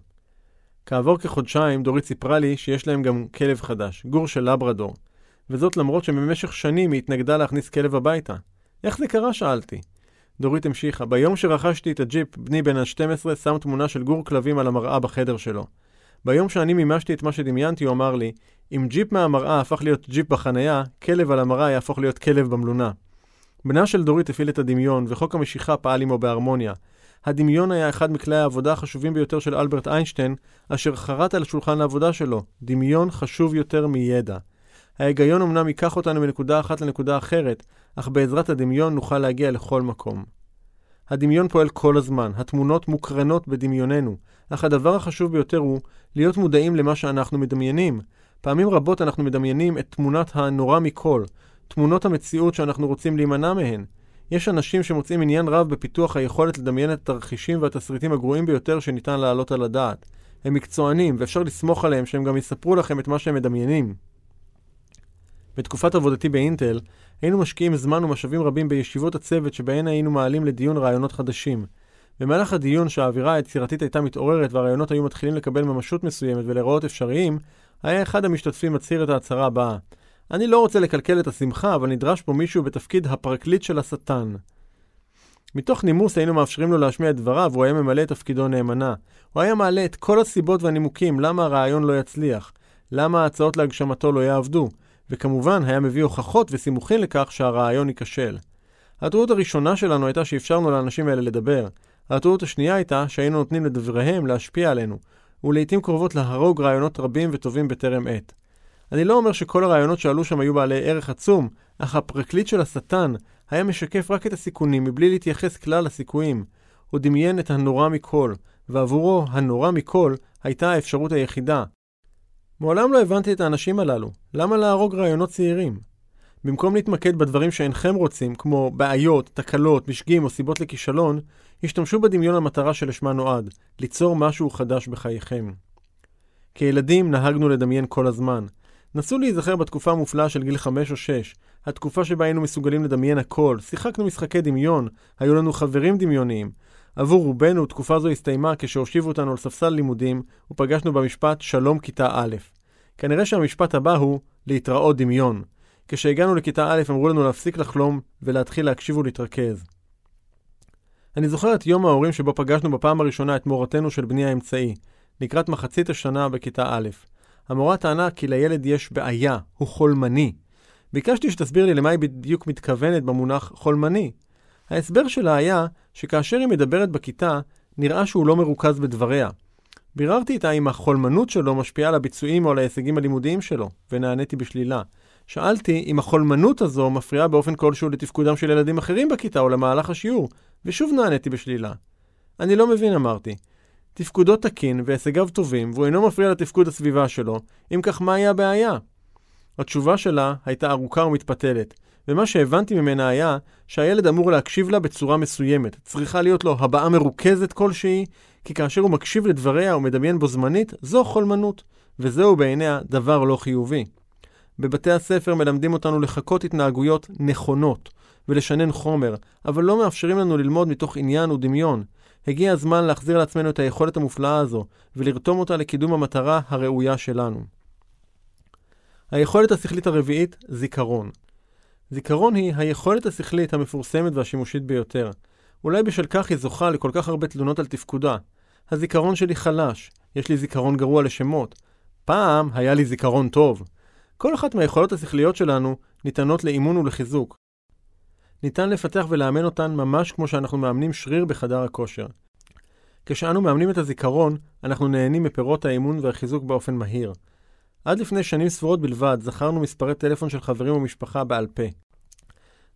כעבור כחודשיים דורית סיפרה לי שיש להם גם כלב חדש, גור של לברדור, וזאת למרות שבמשך שנים היא התנגדה להכניס כלב הביתה. איך זה קרה? שאלתי. דורית המשיכה, ביום שרכשתי את הג'יפ, בני בן ה-12 שם תמונה של גור כלבים על המראה בחדר שלו. ביום שאני מימשתי את מה שדמיינתי, הוא אמר לי, אם ג'יפ מהמראה הפך להיות ג'יפ בחנייה, כלב על המראה יהפוך להיות כלב במלונה. בנה של דורית הפעיל את הדמיון, וחוק המשיכה פעל עמו בהרמוניה. הדמיון היה אחד מכלי העבודה החשובים ביותר של אלברט איינשטיין, אשר חרט על השולחן לעבודה שלו. דמיון חשוב יותר מידע. ההיגיון אמנם ייקח אותנו מנקודה אחת לנקודה אחרת, אך בעזרת הדמיון נוכל להגיע לכל מקום. הדמיון פועל כל הזמן, התמונות מוקרנות בדמיוננו, אך הדבר החשוב ביותר הוא להיות מודעים למה שאנחנו מדמיינים. פעמים רבות אנחנו מדמיינים את תמונת הנורא מכל, תמונות המציאות שאנחנו רוצים להימנע מהן. יש אנשים שמוצאים עניין רב בפיתוח היכולת לדמיין את התרחישים והתסריטים הגרועים ביותר שניתן להעלות על הדעת. הם מקצוענים, ואפשר לסמוך עליהם שהם גם יספרו לכם את מה שהם מדמיינים. בתקופת עבודתי באינטל, היינו משקיעים זמן ומשאבים רבים בישיבות הצוות שבהן היינו מעלים לדיון רעיונות חדשים. במהלך הדיון שהאווירה היצירתית הייתה מתעוררת והרעיונות היו מתחילים לקבל ממשות מסוימת ולהיראות אפשריים, היה אחד המשתתפים מצהיר את ההצהרה הבאה: אני לא רוצה לקלקל את השמחה, אבל נדרש פה מישהו בתפקיד הפרקליט של השטן. מתוך נימוס היינו מאפשרים לו להשמיע את דבריו, והוא היה ממלא את תפקידו נאמנה. הוא היה מעלה את כל הסיבות והנימוקים למה הרעיון לא יצליח, למה ההצעות להגשמתו לא יעבדו, וכמובן היה מביא הוכחות וסימוכין לכך שהרעיון ייכשל. הטעות הראשונה שלנו הייתה שאפשרנו לאנשים האלה לדבר. הטעות השנייה הייתה שהיינו נותנים לדבריהם להשפיע עלינו, ולעיתים קרובות להרוג רעיונות רבים וטובים בטרם עת. אני לא אומר שכל הרעיונות שעלו שם היו בעלי ערך עצום, אך הפרקליט של השטן היה משקף רק את הסיכונים מבלי להתייחס כלל לסיכויים. הוא דמיין את הנורא מכל, ועבורו הנורא מכל הייתה האפשרות היחידה, מעולם לא הבנתי את האנשים הללו. למה להרוג רעיונות צעירים? במקום להתמקד בדברים שאינכם רוצים, כמו בעיות, תקלות, משגים או סיבות לכישלון, השתמשו בדמיון למטרה שלשמה נועד, ליצור משהו חדש בחייכם. כילדים נהגנו לדמיין כל הזמן. נסו להיזכר בתקופה המופלאה של גיל 5 או 6, התקופה שבה היינו מסוגלים לדמיין הכל, שיחקנו משחקי דמיון, היו לנו חברים דמיוניים. עבור רובנו, תקופה זו הסתיימה כשהושיבו אותנו על ספסל לימודים, ופגשנו במשפט שלום כיתה א'. כנראה שהמשפט הבא הוא להתראות דמיון. כשהגענו לכיתה א' אמרו לנו להפסיק לחלום ולהתחיל להקשיב ולהתרכז. אני זוכר את יום ההורים שבו פגשנו בפעם הראשונה את מורתנו של בני האמצעי, לקראת מחצית השנה בכיתה א'. המורה טענה כי לילד יש בעיה, הוא חולמני. ביקשתי שתסביר לי למה היא בדיוק מתכוונת במונח חולמני. ההסבר שלה היה שכאשר היא מדברת בכיתה, נראה שהוא לא מרוכז בדבריה. ביררתי איתה אם החולמנות שלו משפיעה על הביצועים או על ההישגים הלימודיים שלו, ונעניתי בשלילה. שאלתי אם החולמנות הזו מפריעה באופן כלשהו לתפקודם של ילדים אחרים בכיתה או למהלך השיעור, ושוב נעניתי בשלילה. אני לא מבין, אמרתי. תפקודו תקין והישגיו טובים, והוא אינו מפריע לתפקוד הסביבה שלו, אם כך מהי הבעיה? התשובה שלה הייתה ארוכה ומתפתלת, ומה שהבנתי ממנה היה שהילד אמור להקשיב לה בצורה מסוימת. צריכה להיות לו הבעה מרוכזת כלשהי, כי כאשר הוא מקשיב לדבריה ומדמיין בו זמנית, זו חולמנות, וזהו בעיניה דבר לא חיובי. בבתי הספר מלמדים אותנו לחקות התנהגויות נכונות ולשנן חומר, אבל לא מאפשרים לנו ללמוד מתוך עניין ודמיון. הגיע הזמן להחזיר לעצמנו את היכולת המופלאה הזו, ולרתום אותה לקידום המטרה הראויה שלנו. היכולת השכלית הרביעית, זיכרון. זיכרון היא היכולת השכלית המפורסמת והשימושית ביותר. אולי בשל כך היא זוכה לכל כך הרבה תלונות על תפקודה. הזיכרון שלי חלש, יש לי זיכרון גרוע לשמות. פעם היה לי זיכרון טוב. כל אחת מהיכולות השכליות שלנו ניתנות לאימון ולחיזוק. ניתן לפתח ולאמן אותן ממש כמו שאנחנו מאמנים שריר בחדר הכושר. כשאנו מאמנים את הזיכרון, אנחנו נהנים מפירות האימון והחיזוק באופן מהיר. עד לפני שנים ספורות בלבד זכרנו מספרי טלפון של חברים ומשפחה בעל פה.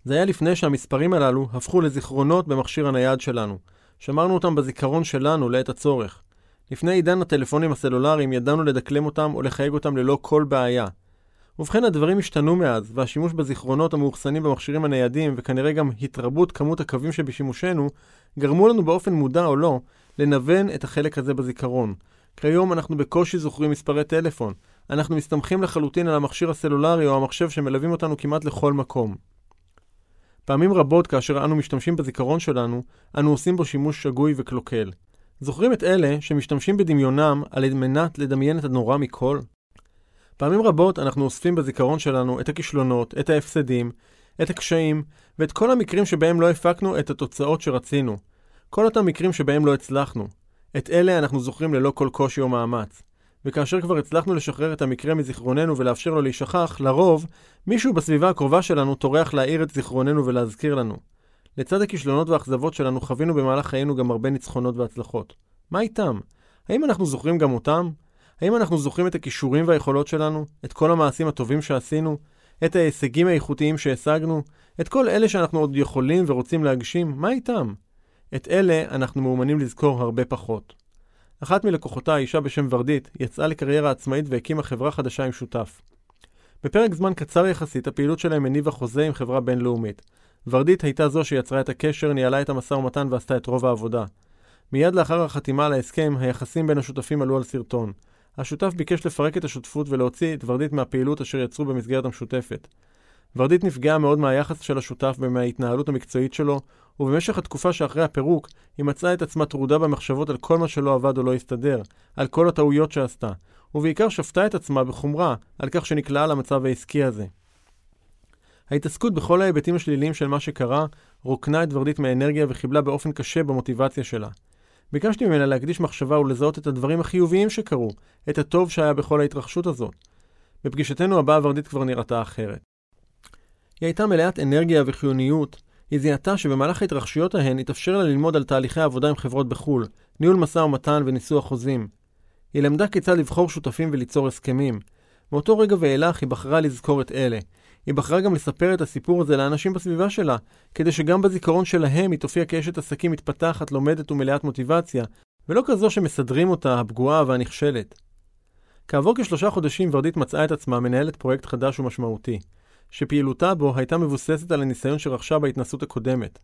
זה היה לפני שהמספרים הללו הפכו לזיכרונות במכשיר הנייד שלנו. שמרנו אותם בזיכרון שלנו לעת הצורך. לפני עידן הטלפונים הסלולריים ידענו לדקלם אותם או לחייג אותם ללא כל בעיה. ובכן הדברים השתנו מאז, והשימוש בזיכרונות המאוחסנים במכשירים הניידים, וכנראה גם התרבות כמות הקווים שבשימושנו, גרמו לנו באופן מודע או לא, לנוון את החלק הזה בזיכרון. כיום אנחנו בקושי זוכרים מספרי טלפון. אנחנו מסתמכים לחלוטין על המכשיר הסלולרי או המחשב שמלווים אותנו כמעט לכל מקום. פעמים רבות כאשר אנו משתמשים בזיכרון שלנו, אנו עושים בו שימוש שגוי וקלוקל. זוכרים את אלה שמשתמשים בדמיונם על מנת לדמיין את הנורא מכל? פעמים רבות אנחנו אוספים בזיכרון שלנו את הכישלונות, את ההפסדים, את הקשיים, ואת כל המקרים שבהם לא הפקנו את התוצאות שרצינו. כל אותם מקרים שבהם לא הצלחנו. את אלה אנחנו זוכרים ללא כל קושי או מאמץ. וכאשר כבר הצלחנו לשחרר את המקרה מזיכרוננו ולאפשר לו להישכח, לרוב, מישהו בסביבה הקרובה שלנו טורח להאיר את זיכרוננו ולהזכיר לנו. לצד הכישלונות והאכזבות שלנו חווינו במהלך חיינו גם הרבה ניצחונות והצלחות. מה איתם? האם אנחנו זוכרים גם אותם? האם אנחנו זוכרים את הכישורים והיכולות שלנו? את כל המעשים הטובים שעשינו? את ההישגים האיכותיים שהשגנו? את כל אלה שאנחנו עוד יכולים ורוצים להגשים? מה איתם? את אלה אנחנו מאומנים לזכור הרבה פחות. אחת מלקוחותיי, אישה בשם ורדית, יצאה לקריירה עצמאית והקימה חברה חדשה עם שותף. בפרק זמן קצר יחסית, הפעילות שלהם הניבה חוזה עם חברה בינלאומית. ורדית הייתה זו שיצרה את הקשר, ניהלה את המשא ומתן ועשתה את רוב העבודה. מיד לאחר החתימה על ההסכם, היחסים בין השותפים עלו על סרטון. השותף ביקש לפרק את השותפות ולהוציא את ורדית מהפעילות אשר יצרו במסגרת המשותפת. ורדית נפגעה מאוד מהיחס של השותף ומההתנהלות המקצועית שלו, ובמשך התקופה שאחרי הפירוק, היא מצאה את עצמה טרודה במחשבות על כל מה שלא עבד או לא הסתדר, על כל הטעויות שעשתה, ובעיקר שפטה את עצמה בחומרה על כך שנקלעה למצב העסקי הזה. ההתעסקות בכל ההיבטים השליליים של מה שקרה, רוקנה את ורדית מאנרגיה וחיבלה באופן קשה במוטיבציה שלה. ביקשתי ממנה להקדיש מחשבה ולזהות את הדברים החיוביים שקרו, את הטוב שהיה בכל ההתרחשות הזאת. בפגישתנו הבאה ורדית כבר נראתה אחרת. היא הייתה מלאת אנרגיה וחיוניות. היא זיהתה שבמהלך ההתרחשויות ההן התאפשר לה ללמוד על תהליכי עבודה עם חברות בחו"ל, ניהול משא ומתן וניסוח חוזים. היא למדה כיצד לבחור שותפים וליצור הסכמים. מאותו רגע ואילך היא בחרה לזכור את אלה. היא בחרה גם לספר את הסיפור הזה לאנשים בסביבה שלה, כדי שגם בזיכרון שלהם היא תופיע כאשת עסקים מתפתחת, לומדת ומלאת מוטיבציה, ולא כזו שמסדרים אותה, הפגועה והנכשלת. כעבור כשלושה חודשים ורדית מצאה את עצמה מנהלת פרויקט חדש ומשמעותי. שפעילותה בו הייתה מבוססת על הניסיון שרכשה בהתנסות הקודמת.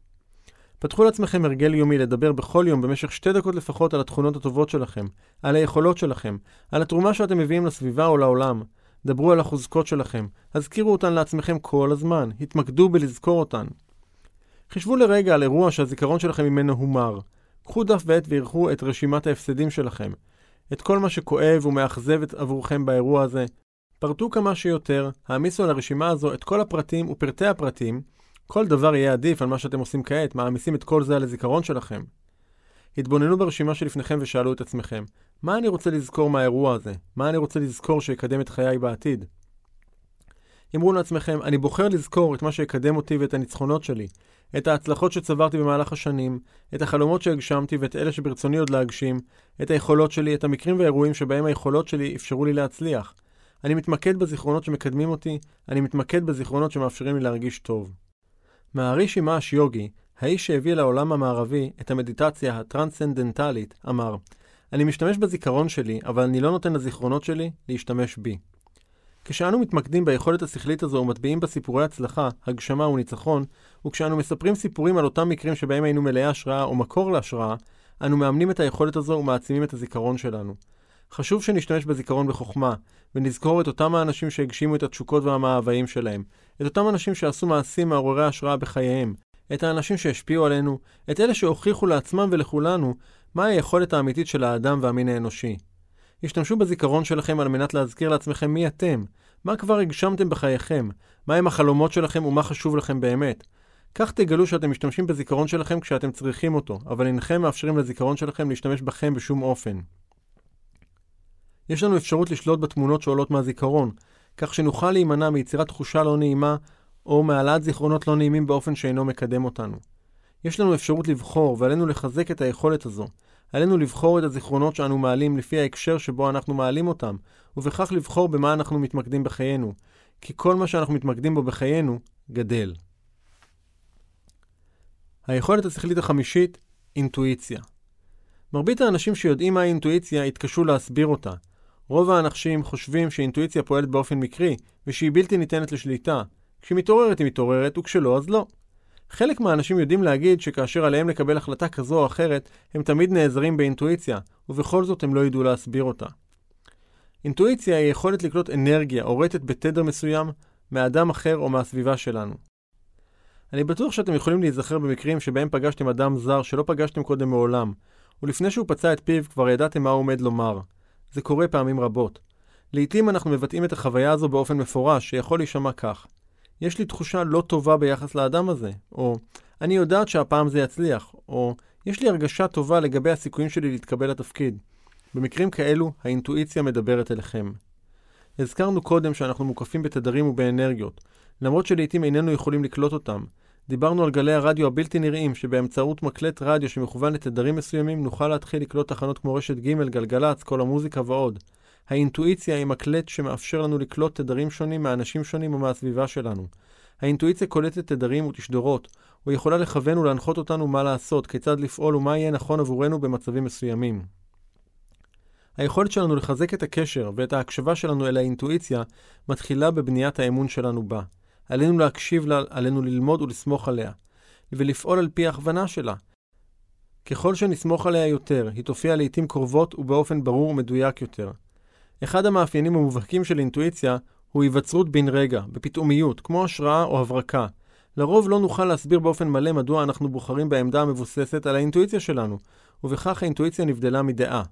פתחו לעצמכם הרגל יומי לדבר בכל יום במשך שתי דקות לפחות על התכונות הטובות שלכם, על היכולות שלכם, על התרומה שאתם מביאים לסביבה או לעולם. דברו על החוזקות שלכם, הזכירו אותן לעצמכם כל הזמן, התמקדו בלזכור אותן. חישבו לרגע על אירוע שהזיכרון שלכם ממנו הומר. קחו דף ועט וערכו את רשימת ההפסדים שלכם. את כל מה שכואב ומאכזב עבורכם באירוע הזה. פרטו כמה שיותר, העמיסו על הרשימה הזו את כל הפרטים ופרטי הפרטים, כל דבר יהיה עדיף על מה שאתם עושים כעת, מעמיסים את כל זה על הזיכרון שלכם. התבוננו ברשימה שלפניכם ושאלו את עצמכם, מה אני רוצה לזכור מהאירוע הזה? מה אני רוצה לזכור שיקדם את חיי בעתיד? אמרו לעצמכם, אני בוחר לזכור את מה שיקדם אותי ואת הניצחונות שלי, את ההצלחות שצברתי במהלך השנים, את החלומות שהגשמתי ואת אלה שברצוני עוד להגשים, את היכולות שלי, את המקרים והאירועים שבהם היכולות שלי אפשרו לי להצליח. אני מתמקד בזיכרונות שמקדמים אותי, אני מתמקד בזיכרונות שמאפשרים לי להרגיש טוב. מהרישי מאש יוגי, האיש שהביא לעולם המערבי את המדיטציה הטרנסצנדנטלית, אמר, אני משתמש בזיכרון שלי, אבל אני לא נותן לזיכרונות שלי להשתמש בי. כשאנו מתמקדים ביכולת השכלית הזו ומטביעים בה סיפורי הצלחה, הגשמה וניצחון, וכשאנו מספרים סיפורים על אותם מקרים שבהם היינו מלאי השראה או מקור להשראה, אנו מאמנים את היכולת הזו ומעצימים את הזיכרון שלנו. חשוב שנשתמש בזיכרון בחוכמה, ונזכור את אותם האנשים שהגשימו את התשוקות והמאוויים שלהם, את אותם אנשים שעשו מעשים מעוררי השראה בחייהם, את האנשים שהשפיעו עלינו, את אלה שהוכיחו לעצמם ולכולנו מהי היכולת האמיתית של האדם והמין האנושי. השתמשו בזיכרון שלכם על מנת להזכיר לעצמכם מי אתם, מה כבר הגשמתם בחייכם, מהם החלומות שלכם ומה חשוב לכם באמת. כך תגלו שאתם משתמשים בזיכרון שלכם כשאתם צריכים אותו, אבל אינכם מאפשרים לזיכרון שלכם להשתמש בכם בשום אופן. יש לנו אפשרות לשלוט בתמונות שעולות מהזיכרון, כך שנוכל להימנע מיצירת תחושה לא נעימה או מהעלאת זיכרונות לא נעימים באופן שאינו מקדם אותנו. יש לנו אפשרות לבחור, ועלינו לחזק את היכולת הזו. עלינו לבחור את הזיכרונות שאנו מעלים לפי ההקשר שבו אנחנו מעלים אותם, ובכך לבחור במה אנחנו מתמקדים בחיינו, כי כל מה שאנחנו מתמקדים בו בחיינו, גדל. היכולת השכלית החמישית, אינטואיציה. מרבית האנשים שיודעים מהי אינטואיציה התקשו להסביר אותה. רוב האנשים חושבים שאינטואיציה פועלת באופן מקרי, ושהיא בלתי ניתנת לשליטה. כשהיא מתעוררת היא מתעוררת, וכשלא אז לא. חלק מהאנשים יודעים להגיד שכאשר עליהם לקבל החלטה כזו או אחרת, הם תמיד נעזרים באינטואיציה, ובכל זאת הם לא ידעו להסביר אותה. אינטואיציה היא יכולת לקלוט אנרגיה או רטט בתדר מסוים מאדם אחר או מהסביבה שלנו. אני בטוח שאתם יכולים להיזכר במקרים שבהם פגשתם אדם זר שלא פגשתם קודם מעולם, ולפני שהוא פצע את פיו כבר ידעתם מה הוא עומד לומר. זה קורה פעמים רבות. לעתים אנחנו מבטאים את החוויה הזו באופן מפורש, שיכול להישמע כך: יש לי תחושה לא טובה ביחס לאדם הזה, או אני יודעת שהפעם זה יצליח, או יש לי הרגשה טובה לגבי הסיכויים שלי להתקבל לתפקיד. במקרים כאלו, האינטואיציה מדברת אליכם. הזכרנו קודם שאנחנו מוקפים בתדרים ובאנרגיות, למרות שלעיתים איננו יכולים לקלוט אותם. דיברנו על גלי הרדיו הבלתי נראים, שבאמצעות מקלט רדיו שמכוון לתדרים מסוימים, נוכל להתחיל לקלוט תחנות כמו רשת ג', גלגלצ, כל המוזיקה ועוד. האינטואיציה היא מקלט שמאפשר לנו לקלוט תדרים שונים מאנשים שונים או מהסביבה שלנו. האינטואיציה קולטת תדרים ותשדורות, או יכולה לכוון ולהנחות אותנו מה לעשות, כיצד לפעול ומה יהיה נכון עבורנו במצבים מסוימים. היכולת שלנו לחזק את הקשר ואת ההקשבה שלנו אל האינטואיציה מתחילה בבניית האמון שלנו בה. עלינו להקשיב לה, עלינו ללמוד ולסמוך עליה, ולפעול על פי ההכוונה שלה. ככל שנסמוך עליה יותר, היא תופיע לעיתים קרובות ובאופן ברור ומדויק יותר. אחד המאפיינים המובהקים של אינטואיציה הוא היווצרות בן רגע, בפתאומיות, כמו השראה או הברקה. לרוב לא נוכל להסביר באופן מלא מדוע אנחנו בוחרים בעמדה המבוססת על האינטואיציה שלנו, ובכך האינטואיציה נבדלה מדעה,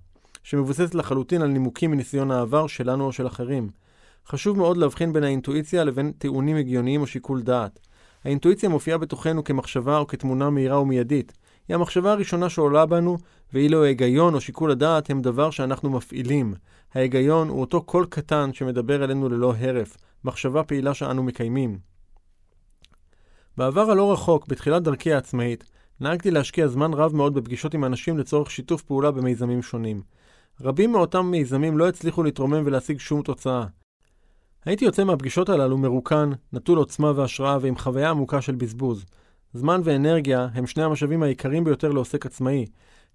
שמבוססת לחלוטין על נימוקים מניסיון העבר שלנו או של אחרים. חשוב מאוד להבחין בין האינטואיציה לבין טיעונים הגיוניים או שיקול דעת. האינטואיציה מופיעה בתוכנו כמחשבה או כתמונה מהירה ומיידית. היא המחשבה הראשונה שעולה בנו, ואילו ההיגיון או שיקול הדעת הם דבר שאנחנו מפעילים. ההיגיון הוא אותו קול קטן שמדבר אלינו ללא הרף, מחשבה פעילה שאנו מקיימים. בעבר הלא רחוק, בתחילת דרכי העצמאית, נהגתי להשקיע זמן רב מאוד בפגישות עם אנשים לצורך שיתוף פעולה במיזמים שונים. רבים מאותם מיזמים לא הצליחו להתרומם ולהשיג שום תוצאה. הייתי יוצא מהפגישות הללו מרוקן, נטול עוצמה והשראה ועם חוויה עמוקה של בזבוז. זמן ואנרגיה הם שני המשאבים העיקריים ביותר לעוסק עצמאי.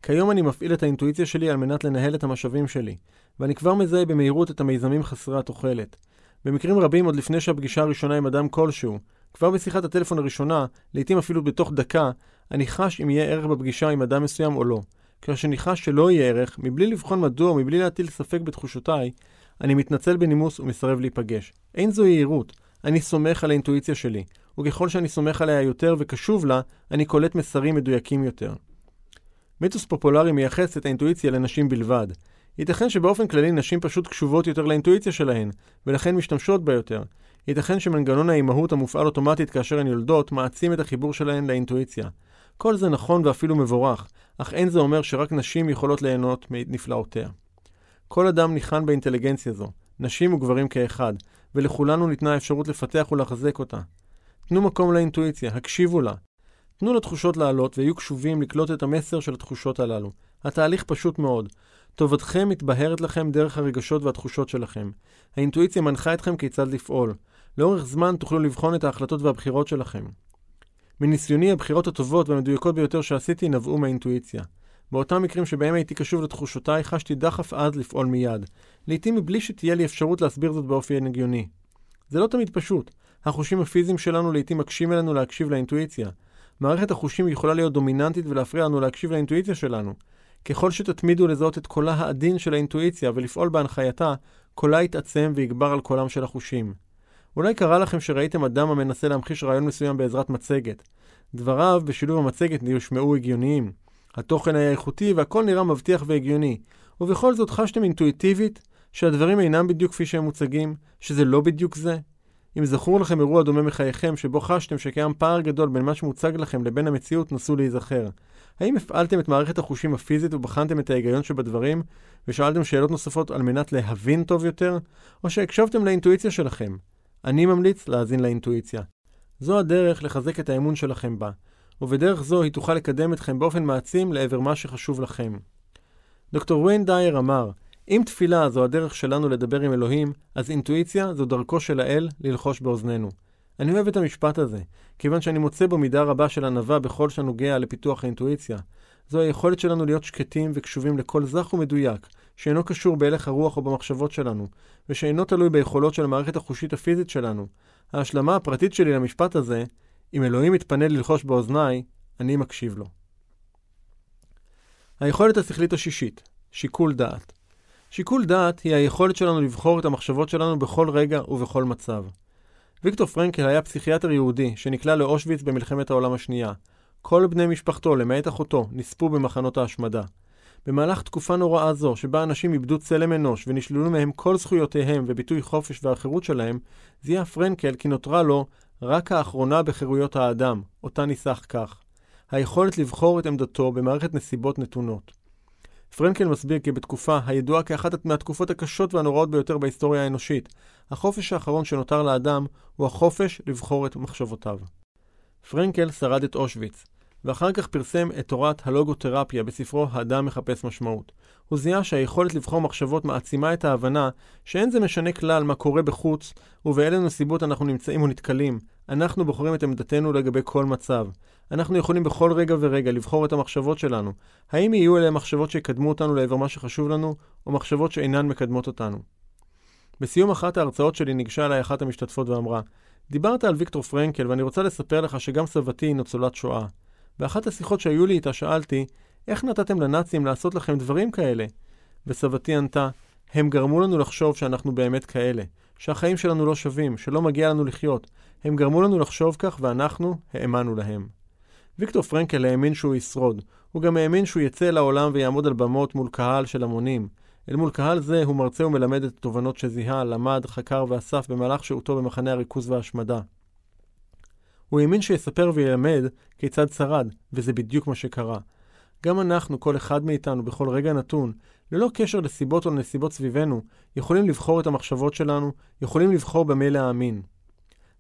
כיום אני מפעיל את האינטואיציה שלי על מנת לנהל את המשאבים שלי, ואני כבר מזהה במהירות את המיזמים חסרי התוחלת. במקרים רבים עוד לפני שהפגישה הראשונה עם אדם כלשהו, כבר בשיחת הטלפון הראשונה, לעתים אפילו בתוך דקה, אני חש אם יהיה ערך בפגישה עם אדם מסוים או לא. כאשר אני חש שלא יהיה ערך, מבלי לבחון מדוע ומבלי להטיל ספק בתחושותיי, אני מתנצל בנימוס ומסרב להיפגש. אין זו יהירות, אני סומך על האינטואיציה שלי, וככל שאני סומך עליה יותר וקשוב לה, אני קולט מסרים מדויקים יותר. מיתוס פופולרי מייחס את האינטואיציה לנשים בלבד. ייתכן שבאופן כללי נשים פשוט קשובות יותר לאינטואיציה שלהן, ולכן משתמשות בה יותר. ייתכן שמנגנון האימהות המופעל אוטומטית כאשר הן יולדות, מעצים את החיבור שלהן לאינטואיציה. כל זה נכון ואפילו מבורך, אך אין זה אומר שרק נשים יכולות ליהנות מנפלאותיה. כל אדם ניחן באינטליגנציה זו, נשים וגברים כאחד, ולכולנו ניתנה האפשרות לפתח ולחזק אותה. תנו מקום לאינטואיציה, הקשיבו לה. תנו לתחושות לעלות ויהיו קשובים לקלוט את המסר של התחושות הללו. התהליך פשוט מאוד. טובתכם מתבהרת לכם דרך הרגשות והתחושות שלכם. האינטואיציה מנחה אתכם כיצד לפעול. לאורך זמן תוכלו לבחון את ההחלטות והבחירות שלכם. מניסיוני, הבחירות הטובות והמדויקות ביותר שעשיתי נבעו מהאינטואיציה. באותם מקרים שבהם הייתי קשוב לתחושותיי, חשתי דחף עז לפעול מיד. לעתים מבלי שתהיה לי אפשרות להסביר זאת באופי הגיוני. זה לא תמיד פשוט. החושים הפיזיים שלנו לעתים מקשים עלינו להקשיב לאינטואיציה. מערכת החושים יכולה להיות דומיננטית ולהפריע לנו להקשיב לאינטואיציה שלנו. ככל שתתמידו לזהות את קולה העדין של האינטואיציה ולפעול בהנחייתה, קולה יתעצם ויגבר על קולם של החושים. אולי קרה לכם שראיתם אדם המנסה להמחיש רעיון מסוים בעזרת מצגת. דבריו בשילוב המצגת יושמעו הגיוניים. התוכן היה איכותי והכל נראה מבטיח והגיוני. ובכל זאת חשתם אינטואיטיבית שהדברים אינם בדיוק כפי שהם מוצגים, שזה לא בדיוק זה. אם זכור לכם אירוע דומה מחייכם שבו חשתם שקיים פער גדול בין מה שמוצג לכם לבין המציאות, נסו להיזכר. האם הפעלתם את מערכת החושים הפיזית ובחנתם את ההיגיון שבדברים, ושאלתם שאלות נוספות על מנת להבין טוב יותר, או שהקשבתם לאינטואיציה שלכם? אני ממליץ להאזין לאינטואיציה. זו הדרך לחזק את האמון שלכם בה, ובדרך זו היא תוכל לקדם אתכם באופן מעצים לעבר מה שחשוב לכם. דוקטור ויין דייר אמר, אם תפילה זו הדרך שלנו לדבר עם אלוהים, אז אינטואיציה זו דרכו של האל ללחוש באוזנינו. אני אוהב את המשפט הזה, כיוון שאני מוצא בו מידה רבה של ענווה בכל שנוגע לפיתוח האינטואיציה. זו היכולת שלנו להיות שקטים וקשובים לכל זך ומדויק, שאינו קשור בהלך הרוח או במחשבות שלנו, ושאינו תלוי ביכולות של המערכת החושית הפיזית שלנו. ההשלמה הפרטית שלי למשפט הזה, אם אלוהים יתפנה ללחוש באוזניי, אני מקשיב לו. היכולת השכלית השישית, שיקול דעת. שיקול דעת היא היכולת שלנו לבחור את המחשבות שלנו בכל רגע ובכל מצב. ויקטור פרנקל היה פסיכיאטר יהודי שנקלע לאושוויץ במלחמת העולם השנייה. כל בני משפחתו, למעט אחותו, נספו במחנות ההשמדה. במהלך תקופה נוראה זו, שבה אנשים איבדו צלם אנוש ונשללו מהם כל זכויותיהם וביטוי חופש והחירות שלהם, זיהה פרנקל כי נותרה לו רק האחרונה בחירויות האדם, אותה ניסח כך. היכולת לבחור את עמדתו במערכת נסיבות נתונות. פרנקל מסביר כי בתקופה הידועה כאחת מהתקופות הקשות והנוראות ביותר בהיסטוריה האנושית, החופש האחרון שנותר לאדם הוא החופש לבחור את מחשבותיו. פרנקל שרד את אושוויץ, ואחר כך פרסם את תורת הלוגותרפיה בספרו "האדם מחפש משמעות". הוא זיהה שהיכולת לבחור מחשבות מעצימה את ההבנה שאין זה משנה כלל מה קורה בחוץ ובאילו נסיבות אנחנו נמצאים או נתקלים, אנחנו בוחרים את עמדתנו לגבי כל מצב. אנחנו יכולים בכל רגע ורגע לבחור את המחשבות שלנו. האם יהיו אלה מחשבות שיקדמו אותנו לעבר מה שחשוב לנו, או מחשבות שאינן מקדמות אותנו? בסיום אחת ההרצאות שלי ניגשה אליי אחת המשתתפות ואמרה, דיברת על ויקטור פרנקל ואני רוצה לספר לך שגם סבתי היא ניצולת שואה. באחת השיחות שהיו לי איתה שאלתי, איך נתתם לנאצים לעשות לכם דברים כאלה? וסבתי ענתה, הם גרמו לנו לחשוב שאנחנו באמת כאלה, שהחיים שלנו לא שווים, שלא מגיע לנו לחיות. הם גרמו לנו לחשוב כך ואנחנו האמנו להם. ויקטור פרנקל האמין שהוא ישרוד. הוא גם האמין שהוא יצא לעולם ויעמוד על במות מול קהל של המונים. אל מול קהל זה הוא מרצה ומלמד את התובנות שזיהה, למד, חקר ואסף במהלך שהותו במחנה הריכוז וההשמדה. הוא האמין שיספר וילמד כיצד שרד, וזה בדיוק מה שקרה. גם אנחנו, כל אחד מאיתנו, בכל רגע נתון, ללא קשר לסיבות או לנסיבות סביבנו, יכולים לבחור את המחשבות שלנו, יכולים לבחור במה להאמין.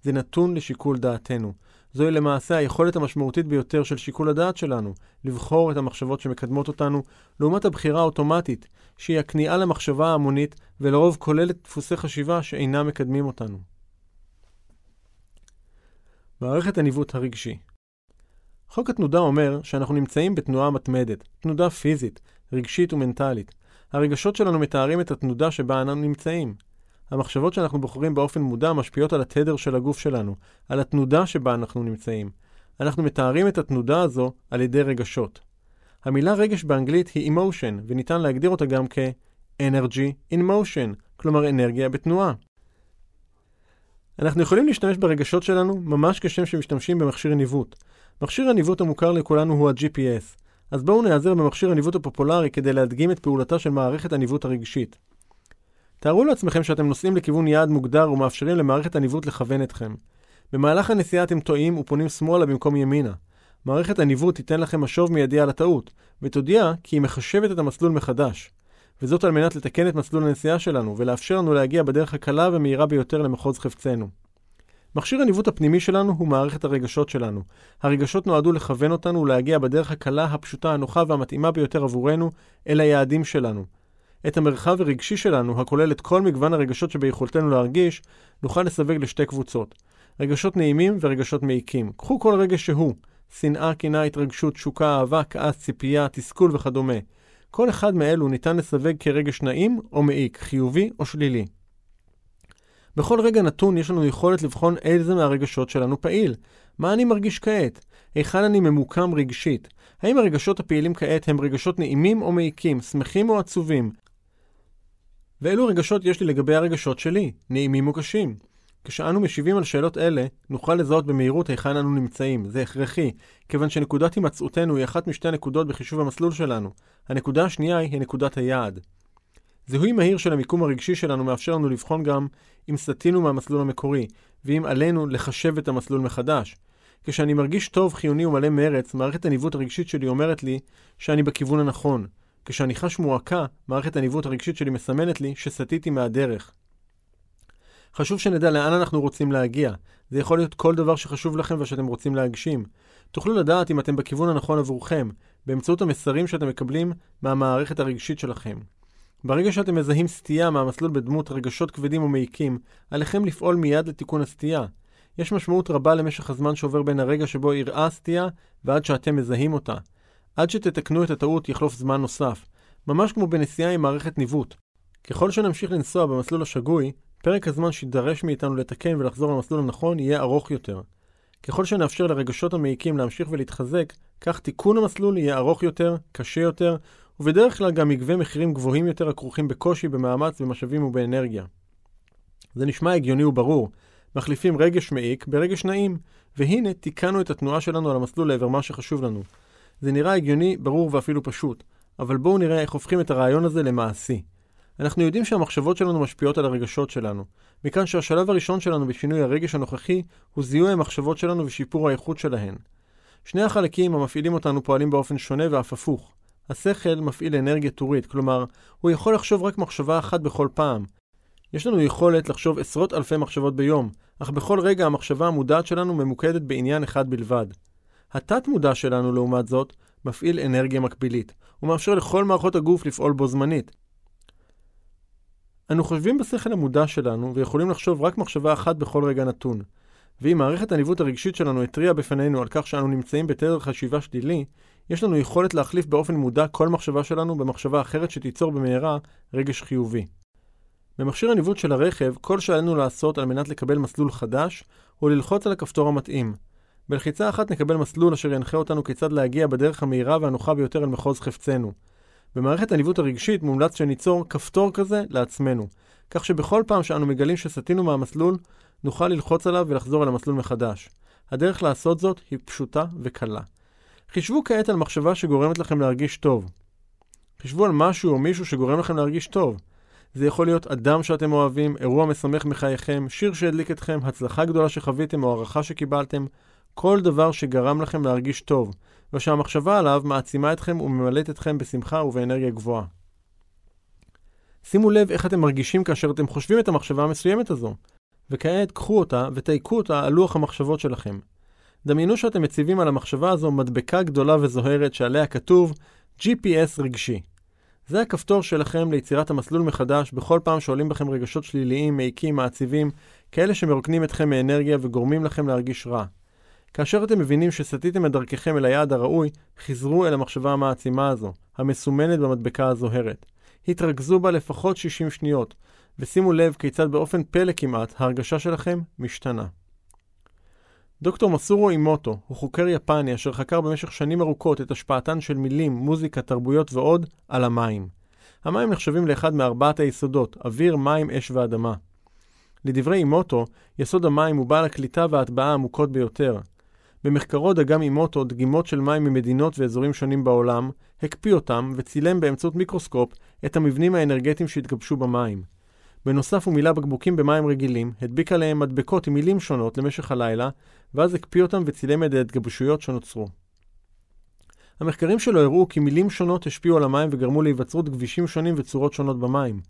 זה נתון לשיקול דעתנו. זוהי למעשה היכולת המשמעותית ביותר של שיקול הדעת שלנו, לבחור את המחשבות שמקדמות אותנו, לעומת הבחירה האוטומטית, שהיא הכניעה למחשבה ההמונית, ולרוב כוללת דפוסי חשיבה שאינם מקדמים אותנו. מערכת הניווט הרגשי חוק התנודה אומר שאנחנו נמצאים בתנועה מתמדת, תנודה פיזית, רגשית ומנטלית. הרגשות שלנו מתארים את התנודה שבה אנו נמצאים. המחשבות שאנחנו בוחרים באופן מודע משפיעות על התדר של הגוף שלנו, על התנודה שבה אנחנו נמצאים. אנחנו מתארים את התנודה הזו על ידי רגשות. המילה רגש באנגלית היא emotion, וניתן להגדיר אותה גם כ-energy in motion, כלומר אנרגיה בתנועה. אנחנו יכולים להשתמש ברגשות שלנו ממש כשם שמשתמשים במכשיר ניווט. מכשיר הניווט המוכר לכולנו הוא ה-GPS, אז בואו נעזר במכשיר הניווט הפופולרי כדי להדגים את פעולתה של מערכת הניווט הרגשית. תארו לעצמכם שאתם נוסעים לכיוון יעד מוגדר ומאפשרים למערכת הניווט לכוון אתכם. במהלך הנסיעה אתם טועים ופונים שמאלה במקום ימינה. מערכת הניווט תיתן לכם משוב מיידי על הטעות, ותודיע כי היא מחשבת את המסלול מחדש. וזאת על מנת לתקן את מסלול הנסיעה שלנו, ולאפשר לנו להגיע בדרך הקלה ומהירה ביותר למחוז חפצנו. מכשיר הניווט הפנימי שלנו הוא מערכת הרגשות שלנו. הרגשות נועדו לכוון אותנו ולהגיע בדרך הקלה, הפשוטה, הנוחה והמתאימה ביותר עבורנו אל היעדים שלנו. את המרחב הרגשי שלנו, הכולל את כל מגוון הרגשות שביכולתנו להרגיש, נוכל לסווג לשתי קבוצות. רגשות נעימים ורגשות מעיקים. קחו כל רגש שהוא, שנאה, קנאה, התרגשות, תשוקה, אהבה, כעס, ציפייה, תסכול וכדומה. כל אחד מאלו ניתן לסווג כרגש נעים או מעיק, חיובי או שלילי. בכל רגע נתון יש לנו יכולת לבחון איזה מהרגשות שלנו פעיל. מה אני מרגיש כעת? היכן אני ממוקם רגשית? האם הרגשות הפעילים כעת הם רגשות נעימים או מעיקים, שמחים או עצובים? ואילו רגשות יש לי לגבי הרגשות שלי, נעימים או קשים? כשאנו משיבים על שאלות אלה, נוכל לזהות במהירות היכן אנו נמצאים. זה הכרחי, כיוון שנקודת הימצאותנו היא אחת משתי הנקודות בחישוב המסלול שלנו. הנקודה השנייה היא נקודת היעד. זיהוי מהיר של המיקום הרגשי שלנו מאפשר לנו לבחון גם אם סטינו מהמסלול המקורי, ואם עלינו לחשב את המסלול מחדש. כשאני מרגיש טוב, חיוני ומלא מרץ, מערכת הניווט הרגשית שלי אומרת לי שאני בכיוון הנכון. כשאני חש מועקה, מערכת הניווט הרגשית שלי מסמנת לי שסטיתי מהדרך. חשוב שנדע לאן אנחנו רוצים להגיע. זה יכול להיות כל דבר שחשוב לכם ושאתם רוצים להגשים. תוכלו לדעת אם אתם בכיוון הנכון עבורכם, באמצעות המסרים שאתם מקבלים מהמערכת הרגשית שלכם. ברגע שאתם מזהים סטייה מהמסלול בדמות רגשות כבדים ומעיקים, עליכם לפעול מיד לתיקון הסטייה. יש משמעות רבה למשך הזמן שעובר בין הרגע שבו אירעה הסטייה ועד שאתם מזהים אותה. עד שתתקנו את הטעות יחלוף זמן נוסף, ממש כמו בנסיעה עם מערכת ניווט. ככל שנמשיך לנסוע במסלול השגוי, פרק הזמן שידרש מאיתנו לתקן ולחזור למסלול הנכון יהיה ארוך יותר. ככל שנאפשר לרגשות המעיקים להמשיך ולהתחזק, כך תיקון המסלול יהיה ארוך יותר, קשה יותר, ובדרך כלל גם יגבה מחירים גבוהים יותר הכרוכים בקושי, במאמץ, במשאבים ובאנרגיה. זה נשמע הגיוני וברור. מחליפים רגש מעיק ברגש נעים, והנה תיקנו את התנועה שלנו על המסלול לעבר מה שחשוב לנו. זה נראה הגיוני, ברור ואפילו פשוט, אבל בואו נראה איך הופכים את הרעיון הזה למעשי. אנחנו יודעים שהמחשבות שלנו משפיעות על הרגשות שלנו. מכאן שהשלב הראשון שלנו בשינוי הרגש הנוכחי הוא זיהוי המחשבות שלנו ושיפור האיכות שלהן. שני החלקים המפעילים אותנו פועלים באופן שונה ואף הפוך. השכל מפעיל אנרגיה טורית, כלומר, הוא יכול לחשוב רק מחשבה אחת בכל פעם. יש לנו יכולת לחשוב עשרות אלפי מחשבות ביום, אך בכל רגע המחשבה המודעת שלנו ממוקדת בעניין אחד בלבד. התת-מודע שלנו, לעומת זאת, מפעיל אנרגיה מקבילית, ומאפשר לכל מערכות הגוף לפעול בו זמנית. אנו חושבים בשכל המודע שלנו, ויכולים לחשוב רק מחשבה אחת בכל רגע נתון. ואם מערכת הניווט הרגשית שלנו התריעה בפנינו על כך שאנו נמצאים בתדר חשיבה שלילי, יש לנו יכולת להחליף באופן מודע כל מחשבה שלנו במחשבה אחרת שתיצור במהרה רגש חיובי. במכשיר הניווט של הרכב, כל שעלינו לעשות על מנת לקבל מסלול חדש, הוא ללחוץ על הכפתור המתאים. בלחיצה אחת נקבל מסלול אשר ינחה אותנו כיצד להגיע בדרך המהירה והנוחה ביותר אל מחוז חפצנו. במערכת הניווט הרגשית מומלץ שניצור כפתור כזה לעצמנו, כך שבכל פעם שאנו מגלים שסטינו מהמסלול, נוכל ללחוץ עליו ולחזור אל המסלול מחדש. הדרך לעשות זאת היא פשוטה וקלה. חישבו כעת על מחשבה שגורמת לכם להרגיש טוב. חישבו על משהו או מישהו שגורם לכם להרגיש טוב. זה יכול להיות אדם שאתם אוהבים, אירוע משמח מחייכם, שיר שהדליק אתכם, הצלחה גדולה שחוויתם או הערכה שקיבלתם, כל דבר שגרם לכם להרגיש טוב, ושהמחשבה עליו מעצימה אתכם וממלאת אתכם בשמחה ובאנרגיה גבוהה. שימו לב איך אתם מרגישים כאשר אתם חושבים את המחשבה המסוימת הזו, וכעת קחו אותה ותייקו אותה על לוח המחשבות שלכם. דמיינו שאתם מציבים על המחשבה הזו מדבקה גדולה וזוהרת שעליה כתוב GPS רגשי. זה הכפתור שלכם ליצירת המסלול מחדש בכל פעם שעולים בכם רגשות שליליים, מעיקים, מעציבים, כאלה שמרוקנים אתכם מאנרגיה וגורמים לכם להרגיש רע. כאשר אתם מבינים שסטיתם את דרככם אל היעד הראוי, חזרו אל המחשבה המעצימה הזו, המסומנת במדבקה הזוהרת. התרכזו בה לפחות 60 שניות, ושימו לב כיצד באופן פלא כמעט ההרגשה שלכם משתנה. דוקטור מסורו אימוטו הוא חוקר יפני אשר חקר במשך שנים ארוכות את השפעתן של מילים, מוזיקה, תרבויות ועוד על המים. המים נחשבים לאחד מארבעת היסודות, אוויר, מים, אש ואדמה. לדברי אימוטו, יסוד המים הוא בעל הקליטה וההטבעה העמוקות ביותר. במחקרו דגם אימוטו דגימות של מים ממדינות ואזורים שונים בעולם, הקפיא אותם וצילם באמצעות מיקרוסקופ את המבנים האנרגטיים שהתגבשו במים. בנוסף הוא מילא בקבוקים במים רגילים, הדביק עליהם מדבקות עם מילים שונות למשך הלילה, ואז הקפיא אותם וצילם את ההתגבשויות שנוצרו. המחקרים שלו הראו כי מילים שונות השפיעו על המים וגרמו להיווצרות גבישים שונים וצורות שונות במים.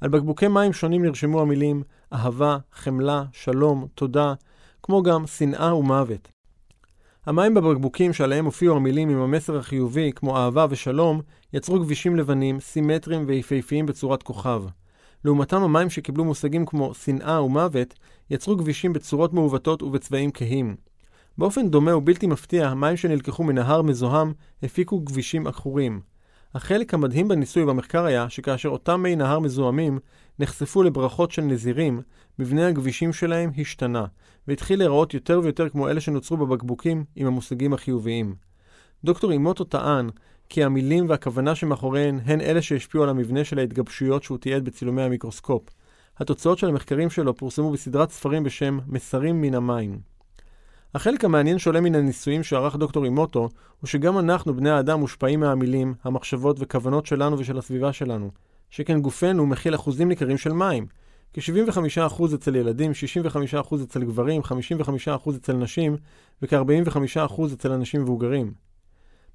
על בקבוקי מים שונים נרשמו המילים אהבה, חמלה, שלום, תודה, כמו גם שנאה ומוות. המים בבקבוקים שעליהם הופיעו המילים עם המסר החיובי, כמו אהבה ושלום, יצרו גבישים לבנים, סימטריים ויפהפיים בצורת כוכב. לעומתם המים שקיבלו מושגים כמו שנאה ומוות, יצרו גבישים בצורות מעוותות ובצבעים כהים. באופן דומה ובלתי מפתיע, המים שנלקחו מנהר מזוהם הפיקו גבישים עכורים. החלק המדהים בניסוי במחקר היה שכאשר אותם מי נהר מזוהמים נחשפו לברכות של נזירים, מבנה הגבישים שלהם השתנה, והתחיל להיראות יותר ויותר כמו אלה שנוצרו בבקבוקים עם המושגים החיוביים. דוקטור אימוטו טען כי המילים והכוונה שמאחוריהן הן אלה שהשפיעו על המבנה של ההתגבשויות שהוא תיעד בצילומי המיקרוסקופ. התוצאות של המחקרים שלו פורסמו בסדרת ספרים בשם מסרים מן המים. החלק המעניין שעולה מן הניסויים שערך דוקטור אימוטו, הוא שגם אנחנו, בני האדם, מושפעים מהמילים, המחשבות וכוונות שלנו ושל הסביבה שלנו, שכן גופנו מכיל אחוזים ניכרים של מים. כ-75% אצל ילדים, 65% אצל גברים, 55% אצל נשים וכ-45% אצל אנשים מבוגרים.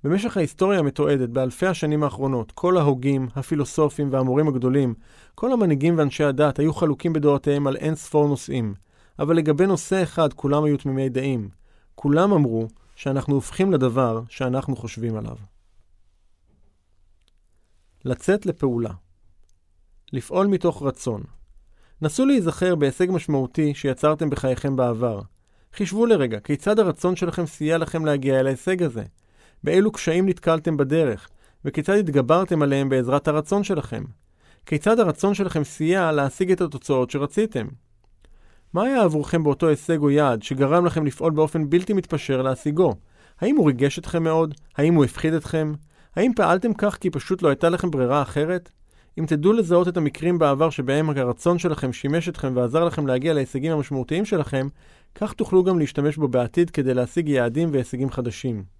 במשך ההיסטוריה המתועדת באלפי השנים האחרונות, כל ההוגים, הפילוסופים והמורים הגדולים, כל המנהיגים ואנשי הדת היו חלוקים בדעותיהם על אין ספור נושאים. אבל לגבי נושא אחד כולם היו תמימי דעים. כולם אמרו שאנחנו הופכים לדבר שאנחנו חושבים עליו. לצאת לפעולה. לפעול מתוך רצון. נסו להיזכר בהישג משמעותי שיצרתם בחייכם בעבר. חישבו לרגע, כיצד הרצון שלכם סייע לכם להגיע אל ההישג הזה? באילו קשיים נתקלתם בדרך? וכיצד התגברתם עליהם בעזרת הרצון שלכם? כיצד הרצון שלכם סייע להשיג את התוצאות שרציתם? מה היה עבורכם באותו הישג או יעד שגרם לכם לפעול באופן בלתי מתפשר להשיגו? האם הוא ריגש אתכם מאוד? האם הוא הפחיד אתכם? האם פעלתם כך כי פשוט לא הייתה לכם ברירה אחרת? אם תדעו לזהות את המקרים בעבר שבהם הרצון שלכם שימש אתכם ועזר לכם להגיע להישגים המשמעותיים שלכם, כך תוכלו גם להשתמש בו בעתיד כדי להשיג יעדים והישגים חדשים.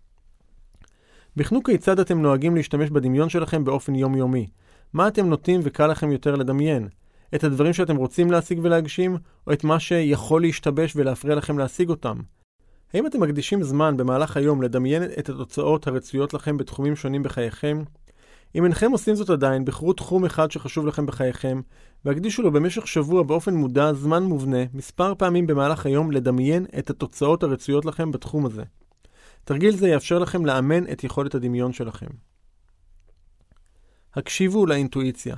בחנו כיצד אתם נוהגים להשתמש בדמיון שלכם באופן יומיומי. מה אתם נוטים וקל לכם יותר לדמיין? את הדברים שאתם רוצים להשיג ולהגשים, או את מה שיכול להשתבש ולהפריע לכם להשיג אותם? האם אתם מקדישים זמן במהלך היום לדמיין את התוצאות הרצויות לכם בתחומים שונים בחייכם? אם אינכם עושים זאת עדיין, בחרו תחום אחד שחשוב לכם בחייכם, והקדישו לו במשך שבוע באופן מודע זמן מובנה, מספר פעמים במהלך היום, לדמיין את התוצאות הרצויות לכם בתחום הזה. תרגיל זה יאפשר לכם לאמן את יכולת הדמיון שלכם. הקשיבו לאינטואיציה.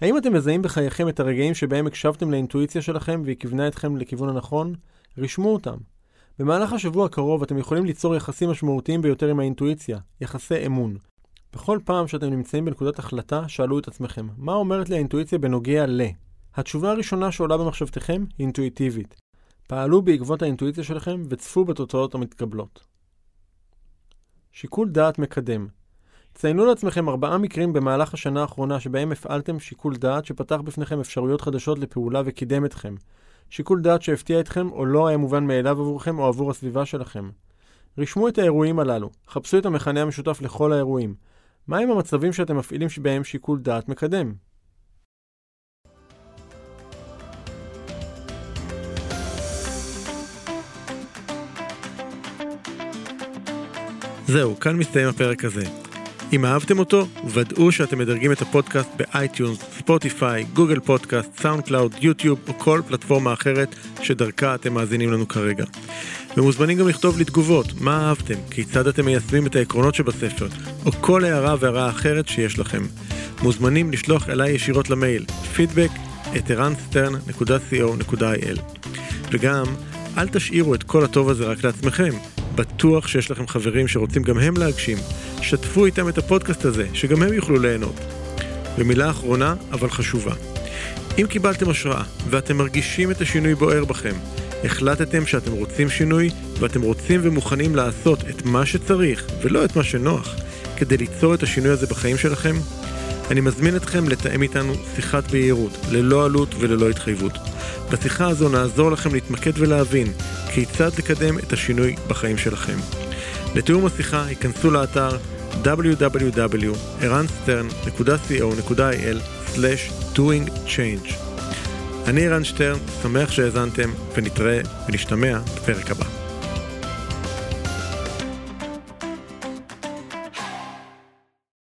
האם אתם מזהים בחייכם את הרגעים שבהם הקשבתם לאינטואיציה שלכם והיא כיוונה אתכם לכיוון הנכון? רשמו אותם. במהלך השבוע הקרוב אתם יכולים ליצור יחסים משמעותיים ביותר עם האינטואיציה, יחסי אמון. בכל פעם שאתם נמצאים בנקודת החלטה, שאלו את עצמכם, מה אומרת לי האינטואיציה בנוגע ל? התשובה הראשונה שעולה במחשבתכם היא אינטואיטיבית. פעלו בעקבות האינטואיציה שלכם וצפו בתוצאות המתקבלות. שיקול דעת מקדם ציינו לעצמכם ארבעה מקרים במהלך השנה האחרונה שבהם הפעלתם שיקול דעת שפתח בפניכם אפשרויות חדשות לפעולה וקידם אתכם. שיקול דעת שהפתיע אתכם או לא היה מובן מאליו עבורכם או עבור הסביבה שלכם. רשמו את האירועים הללו, חפשו את המכנה המשותף לכל האירועים. מהם המצבים שאתם מפעילים שבהם שיקול דעת מקדם? זהו, כאן מסתיים הפרק הזה. אם אהבתם אותו, ודאו שאתם מדרגים את הפודקאסט ב iTunes, Spotify, Google Podcast, SoundCloud, YouTube או כל פלטפורמה אחרת שדרכה אתם מאזינים לנו כרגע. ומוזמנים גם לכתוב לי תגובות, מה אהבתם, כיצד אתם מיישמים את העקרונות שבספר, או כל הערה והערה אחרת שיש לכם. מוזמנים לשלוח אליי ישירות למייל, פידבק את ערנסטרן.co.il. וגם, אל תשאירו את כל הטוב הזה רק לעצמכם. בטוח שיש לכם חברים שרוצים גם הם להגשים. שתפו איתם את הפודקאסט הזה, שגם הם יוכלו ליהנות. ומילה אחרונה, אבל חשובה. אם קיבלתם השראה ואתם מרגישים את השינוי בוער בכם, החלטתם שאתם רוצים שינוי ואתם רוצים ומוכנים לעשות את מה שצריך ולא את מה שנוח כדי ליצור את השינוי הזה בחיים שלכם, אני מזמין אתכם לתאם איתנו שיחת בהירות, ללא עלות וללא התחייבות. בשיחה הזו נעזור לכם להתמקד ולהבין כיצד לקדם את השינוי בחיים שלכם. לתיאום השיחה ייכנסו לאתר www.ערנסטרן.co.il/doingchange. אני ערן שטרן, שמח שהאזנתם, ונתראה ונשתמע בפרק הבא.